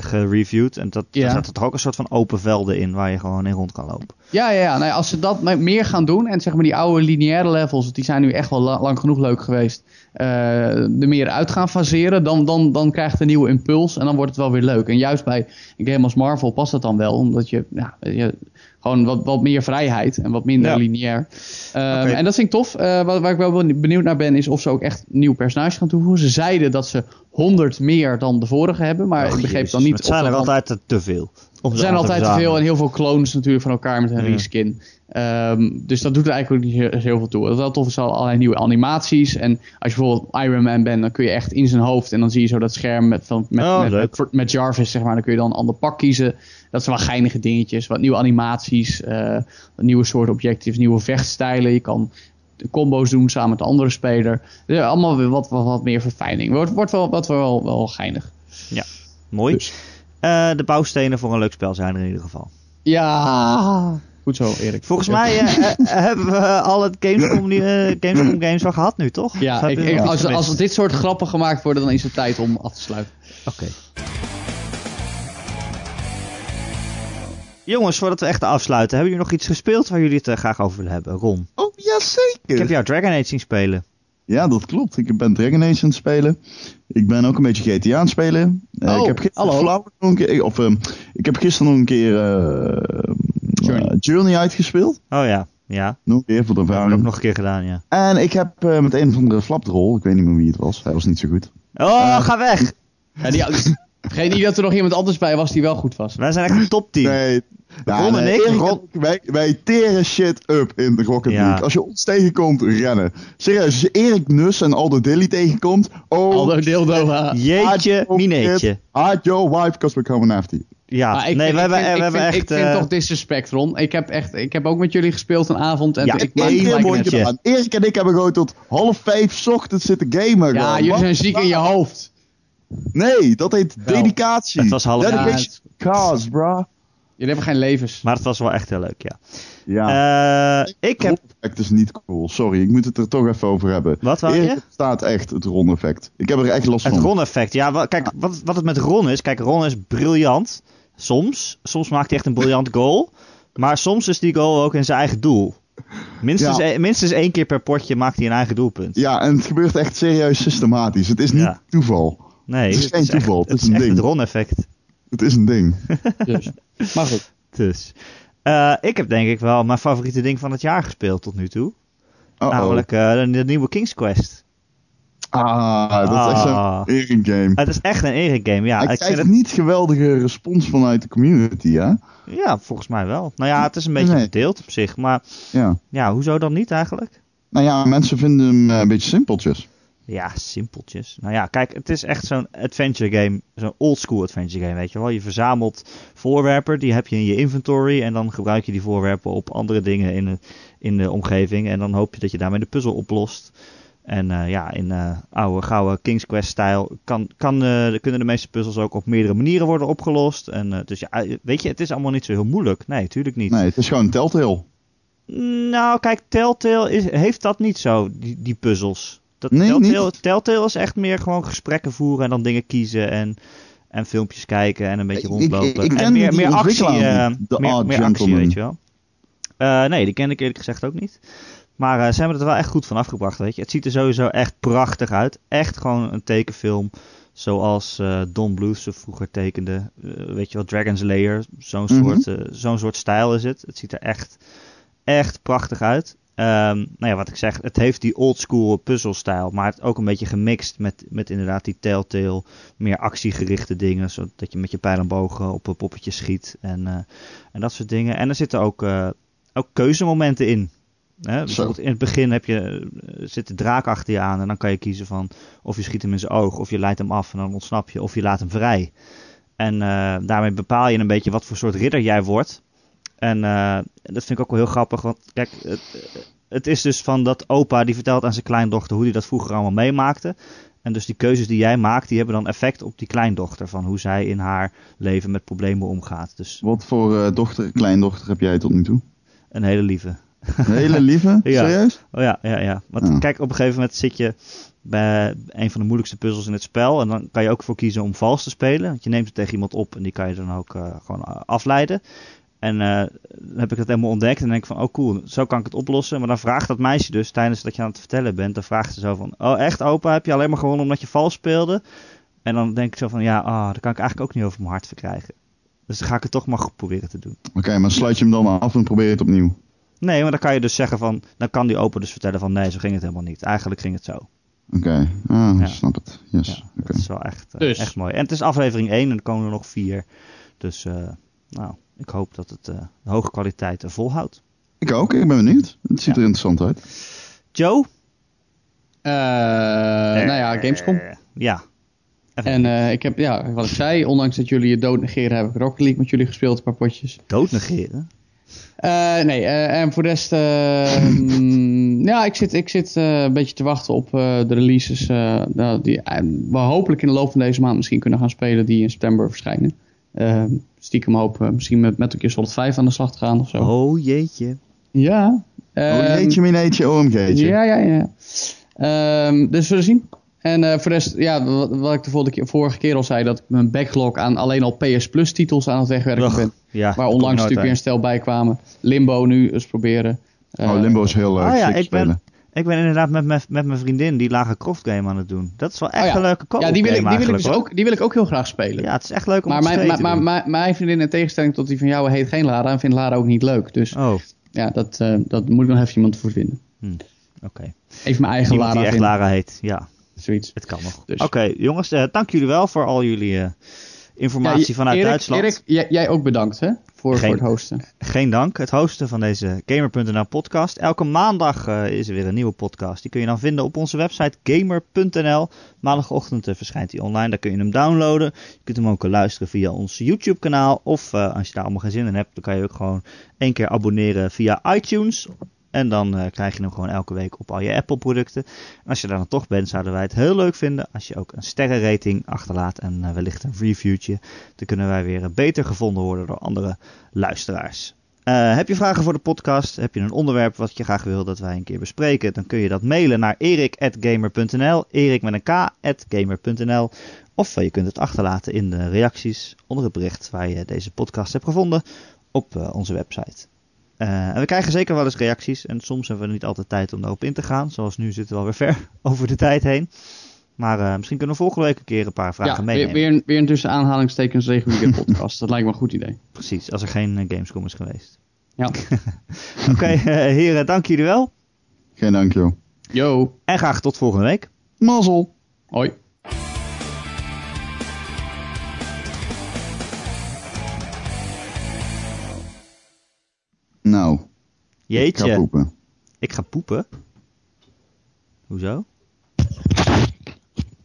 gereviewd. En dat, Ja. daar zaten toch ook een soort van open velden in waar je gewoon in rond kan lopen. Ja, ja, ja. Nou, als ze dat me- meer gaan doen en zeg maar die oude lineaire levels, die zijn nu echt wel la- lang genoeg leuk geweest, eh er meer uit gaan faseren, dan, dan, dan krijgt het een nieuwe impuls en dan wordt het wel weer leuk. En juist bij een game als Marvel past dat dan wel, omdat je, ja, je gewoon wat, wat meer vrijheid en wat minder Ja. lineair. Ehm. En dat vind ik tof. Eh, waar, waar ik wel benieuwd naar ben, is of ze ook echt nieuwe personages gaan toevoegen. Ze zeiden dat ze 100 meer dan de vorige hebben, maar Och, ik begreep dan niet Het zijn er altijd te veel. er zijn altijd te veel en heel veel clones natuurlijk van elkaar met een reskin. Ehm, dus dat doet er eigenlijk ook niet heel, veel toe. Wel tof is al allerlei nieuwe animaties. En als je bijvoorbeeld Iron Man bent, dan kun je echt in zijn hoofd. En dan zie je zo dat scherm met, van, met, Oh, met, leuk. met, met Jarvis, zeg maar. Dan kun je dan een ander pak kiezen. Dat zijn wel geinige dingetjes. Wat nieuwe animaties, eh, wat nieuwe soorten objectives, nieuwe vechtstijlen. Je kan combo's doen samen met de andere speler. Ja, allemaal weer wat, wat, wat meer verfijning. Wordt, wordt wel, wat wel, wel geinig. Mooi. Dus. Eh, de bouwstenen voor een leuk spel zijn er in ieder geval. Ja, goed zo Erik. Volgens mij eh, eh, hebben we al het Gamescom, nu, eh, Gamescom games wel gehad nu, toch? Ja, ik, ik- als, als dit soort grappen gemaakt worden, dan is het tijd om af te sluiten. Oké. Jongens, voordat we echt afsluiten, hebben jullie nog iets gespeeld waar jullie het eh, graag over willen hebben? Ron, Oh, jazeker. ik heb jou Dragon Age zien spelen. Ja, dat klopt. Ik ben Dragon Age aan het spelen. Ik ben ook een beetje GTA aan het spelen. Eh, Oh, ik heb gisteren hallo. Flower nog een keer, of, ehm, ik heb gisteren nog een keer eh, Journey. eh, Journey uitgespeeld. Oh ja, ja. Nog een keer voor de Dat heb ervaring. nog een keer gedaan, ja. En ik heb eh, met een of andere flapdrol, ik weet niet meer wie het was, hij was niet zo goed. Oh, Eh. ga weg! Ja, die, vergeet niet dat er nog iemand anders bij was die wel goed was. Wij zijn echt een topteam. Nee, Ja, Ron nee, en ik, wij, wij teren shit up in de Rocket Ja. League. Als je ons tegenkomt, rennen. Serieus, als je Erik Nus en Aldo Dilly tegenkomt... Oh, Aldo Dildo. Jeetje, oh, mineetje. hide your wife, because we're coming after you. Ja, ik nee, vind, we hebben, vind, we ik hebben vind, echt... ik vind eh, toch disrespect, Ron. Ik heb, echt, ik heb ook met jullie gespeeld een avond. En Ja, ik maak gedaan. Erik en ik hebben gewoon tot half vijf 's ochtends zitten gamen. Ja, gewoon. jullie Wat? zijn ziek in je hoofd. Nee, dat heet Wel. dedicatie. Het was half- Dedication cause, bro. Jullie hebben geen levens. Maar het was wel echt heel leuk, ja. Ja. Eh, ik heb... Het effect is niet cool. Sorry, ik moet het er toch even over hebben. Wat wou je? Staat echt het Ron effect. Ik heb er echt last Het van. Ron-effect. Ja, kijk, wat, wat het met Ron is... Kijk, Ron is briljant. Soms. Soms maakt hij echt een briljant goal. Maar soms is die goal ook in zijn eigen doel. Minstens, Ja. e- minstens één keer per potje maakt hij een eigen doelpunt. Ja, en het gebeurt echt serieus systematisch. Het is niet Ja. toeval. Nee, Het is geen toeval, Echt, het is een ding. het Ron-effect. Het is een ding. Dus. Maar goed. Dus. Eh, ik heb denk ik wel mijn favoriete ding van het jaar gespeeld tot nu toe. Namelijk eh, de, de nieuwe King's Quest. Ah, dat is echt Ah. zo'n Erik game. Het is echt een Erik game, ja. Hij Ik krijgt het, niet geweldige respons vanuit de community, hè? ja, volgens mij wel. Nou ja, het is een beetje Nee. verdeeld op zich. Maar Ja. ja, hoezo dan niet eigenlijk? Nou ja, mensen vinden hem eh, een beetje simpeltjes. Ja, simpeltjes. Nou ja, kijk, het is echt zo'n adventure game. Zo'n oldschool adventure game, weet je wel. Je verzamelt voorwerpen, die heb je in je inventory. En dan gebruik je die voorwerpen op andere dingen in de, in de omgeving. En dan hoop je dat je daarmee de puzzel oplost. En eh, ja, in eh, oude, gouden King's Quest-stijl kan, kan, eh, kunnen de meeste puzzels ook op meerdere manieren worden opgelost. En, dus ja, weet je, het is allemaal niet zo heel moeilijk. Nee, tuurlijk niet. Nee, het is gewoon Telltale. Nou, kijk, Telltale is, heeft dat niet zo, die, die puzzels. Dat Nee, Telltale, is echt meer gewoon gesprekken voeren en dan dingen kiezen en, en filmpjes kijken en een beetje rondlopen. ik- ik en meer, meer actie, The meer, meer actie, weet je wel. Eh, nee, die ken ik eerlijk gezegd ook niet. Maar eh, ze hebben het er wel echt goed van afgebracht, weet je. Het ziet er sowieso echt prachtig uit. Echt gewoon een tekenfilm zoals Don Bluth ze vroeger tekende. Weet je wel, Dragon's Lair. Zo'n Mhm. soort, zo'n soort stijl is het. Het ziet er echt, echt prachtig uit. Ehm, nou ja, wat ik zeg, het heeft die oldschool puzzelstijl, maar het ook een beetje gemixt met, met inderdaad die telltale, meer actiegerichte dingen, zodat je met je pijl en boog eh, op een poppetje schiet en, eh, en dat soort dingen. En er zitten ook, eh, ook keuzemomenten in. Hè? Bijvoorbeeld in het begin heb je, eh, zit de draak achter je aan en dan kan je kiezen van of je schiet hem in zijn oog, of je leidt hem af en dan ontsnap je, of je laat hem vrij. En daarmee bepaal je een beetje wat voor soort ridder jij wordt. En eh, dat vind ik ook wel heel grappig, want kijk, het, het is dus van dat opa die vertelt aan zijn kleindochter hoe hij dat vroeger allemaal meemaakte. En dus die keuzes die jij maakt, die hebben dan effect op die kleindochter. Van hoe zij in haar leven met problemen omgaat. Dus Wat voor eh, dochter, kleindochter heb jij tot nu toe? een hele lieve. Een hele lieve? Ja. Serieus? Oh ja, ja, ja. Want Ja. kijk, op een gegeven moment zit je bij een van de moeilijkste puzzels in het spel. En dan kan je ook voor kiezen om vals te spelen. Want je neemt het tegen iemand op en die kan je dan ook eh, gewoon eh, afleiden. En eh, dan heb ik dat helemaal ontdekt en denk ik van, oh cool, zo kan ik het oplossen. Maar dan vraagt dat meisje dus, tijdens dat je aan het vertellen bent, dan vraagt ze zo van, oh echt opa, heb je alleen maar gewonnen omdat je vals speelde? En dan denk ik zo van, ja, ah, dat kan ik eigenlijk ook niet over mijn hart verkrijgen. Dus dan ga ik het toch maar goed proberen te doen. Oké, maar sluit je hem dan af en probeer je het opnieuw. Nee, maar dan kan je dus zeggen van, dan kan die opa dus vertellen van, nee, zo ging het helemaal niet. Eigenlijk ging het zo. Oké, ah, Ja. snap het. Yes. Ja, Oké. dat is wel echt, eh, Dus. echt mooi. En het is aflevering 1 en er komen er nog vier. Dus, eh, nou, ik hoop dat het eh, de hoge kwaliteit volhoudt. Ik ook, ik ben benieuwd. Het ziet Ja. er interessant uit. Joe? Eh, nou ja, Gamescom. Eh, ja. Even En eh, ik heb, ja, wat ik zei, ondanks dat jullie het dood negeren, heb ik Rocket League met jullie gespeeld, een paar potjes. dood negeren. Eh, nee, eh, en voor de rest, eh, mm, ja, ik zit, ik zit eh, een beetje te wachten op eh, de releases eh, nou, die we hopelijk in de loop van deze maand misschien kunnen gaan spelen, die in september verschijnen. Eh, stiekem hoop eh, misschien met Metal Gear Solid 5 aan de slag te gaan of zo. Oh jeetje. Ja. Oh, Ehm, jeetje, mineetje, OMG'tje. Ja, ja, ja. Ehm, dus we zullen zien. En eh, voor de rest, ja, wat, wat ik de vorige keer, vorige keer al zei, dat ik mijn backlog aan alleen al PS Plus titels aan het wegwerken Ugh, ben. Ja, Waar onlangs natuurlijk weer een stel bij kwamen. Limbo nu eens proberen. Eh, Oh, Limbo is heel leuk. Oh ja, ik ben. Ik ben inderdaad met, mijn- met mijn vriendin die Lara Croft game aan het doen. Dat is wel echt Oh ja. een leuke co Ja, die wil, ik, die, wil ik dus ook, die wil ik ook heel graag spelen. Ja, het is echt leuk om maar te mijn, spelen maar, mijn vriendin in tegenstelling tot die van jou heet geen Lara en vindt Lara ook niet leuk. Dus Oh, ja, dat, eh, dat moet ik nog even iemand voor vinden. oké. Even mijn eigen Iemand Lara die echt vinden. Lara heet. Ja, Zoiets. het kan nog. Dus. Oké, jongens, eh, dank jullie wel voor al jullie eh, informatie Ja, vanuit Erik, Duitsland. Erik, jij, jij ook bedankt hè, voor, Geen- voor het hosten. Geen dank. Het hosten van deze Gamer.nl podcast. Elke maandag eh, is er weer een nieuwe podcast. Die kun je dan vinden op onze website gamer.nl. Maandagochtend eh, verschijnt die online. Daar kun je hem downloaden. Je kunt hem ook eh, luisteren via ons YouTube kanaal. Of als je daar allemaal geen zin in hebt, dan kan je ook gewoon één keer abonneren via iTunes. En dan eh, krijg je hem gewoon elke week op al je Apple producten. En als je daar dan toch bent, zouden wij het heel leuk vinden als je ook een sterrenrating achterlaat en eh, wellicht een reviewtje. Dan kunnen wij weer eh, beter gevonden worden door andere luisteraars. Heb je vragen voor de podcast? Heb je een onderwerp wat je graag wil dat wij een keer bespreken? Dan kun je dat mailen naar erik.gamer.nl, erik met een k.gamer.nl. Of je kunt het achterlaten in de reacties onder het bericht waar je deze podcast hebt gevonden op onze website. Eh, en we krijgen zeker wel eens reacties en soms hebben we niet altijd tijd om daarop in te gaan. Zoals nu zitten we alweer ver over de tijd heen. Maar eh, misschien kunnen we volgende week een keer een paar vragen Ja, weer, meenemen. weer, een, weer een tussen aanhalingstekens reguliere podcast. Dat lijkt me een goed idee. Precies, als er geen eh, Gamescom is geweest. Ja. Oké, eh, heren, dank jullie wel. Geen dank, joh. Yo, En graag tot volgende week. Mazzel. hoi. Nou, ik ga Jeetje, poepen. ik ga poepen. Hoezo?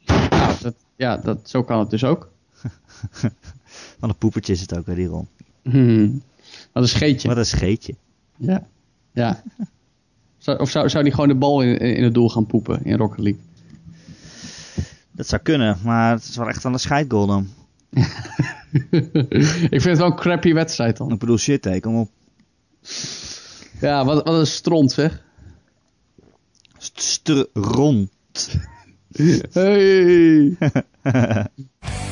Nou, dat, ja, dat, zo kan het dus ook. Van een poepertje is het ook weer die rond. Hmm. Wat een scheetje. Wat een scheetje. Ja. ja. Zou, of zou, zou die gewoon de bal in, in het doel gaan poepen in Rocket League? Dat zou kunnen, maar het is wel echt aan de scheidgoal dan. ik vind het wel een crappy wedstrijd dan. Ik bedoel, shit, hé, kom op. Ja, wat, wat een stront zeg. Stront. Hey.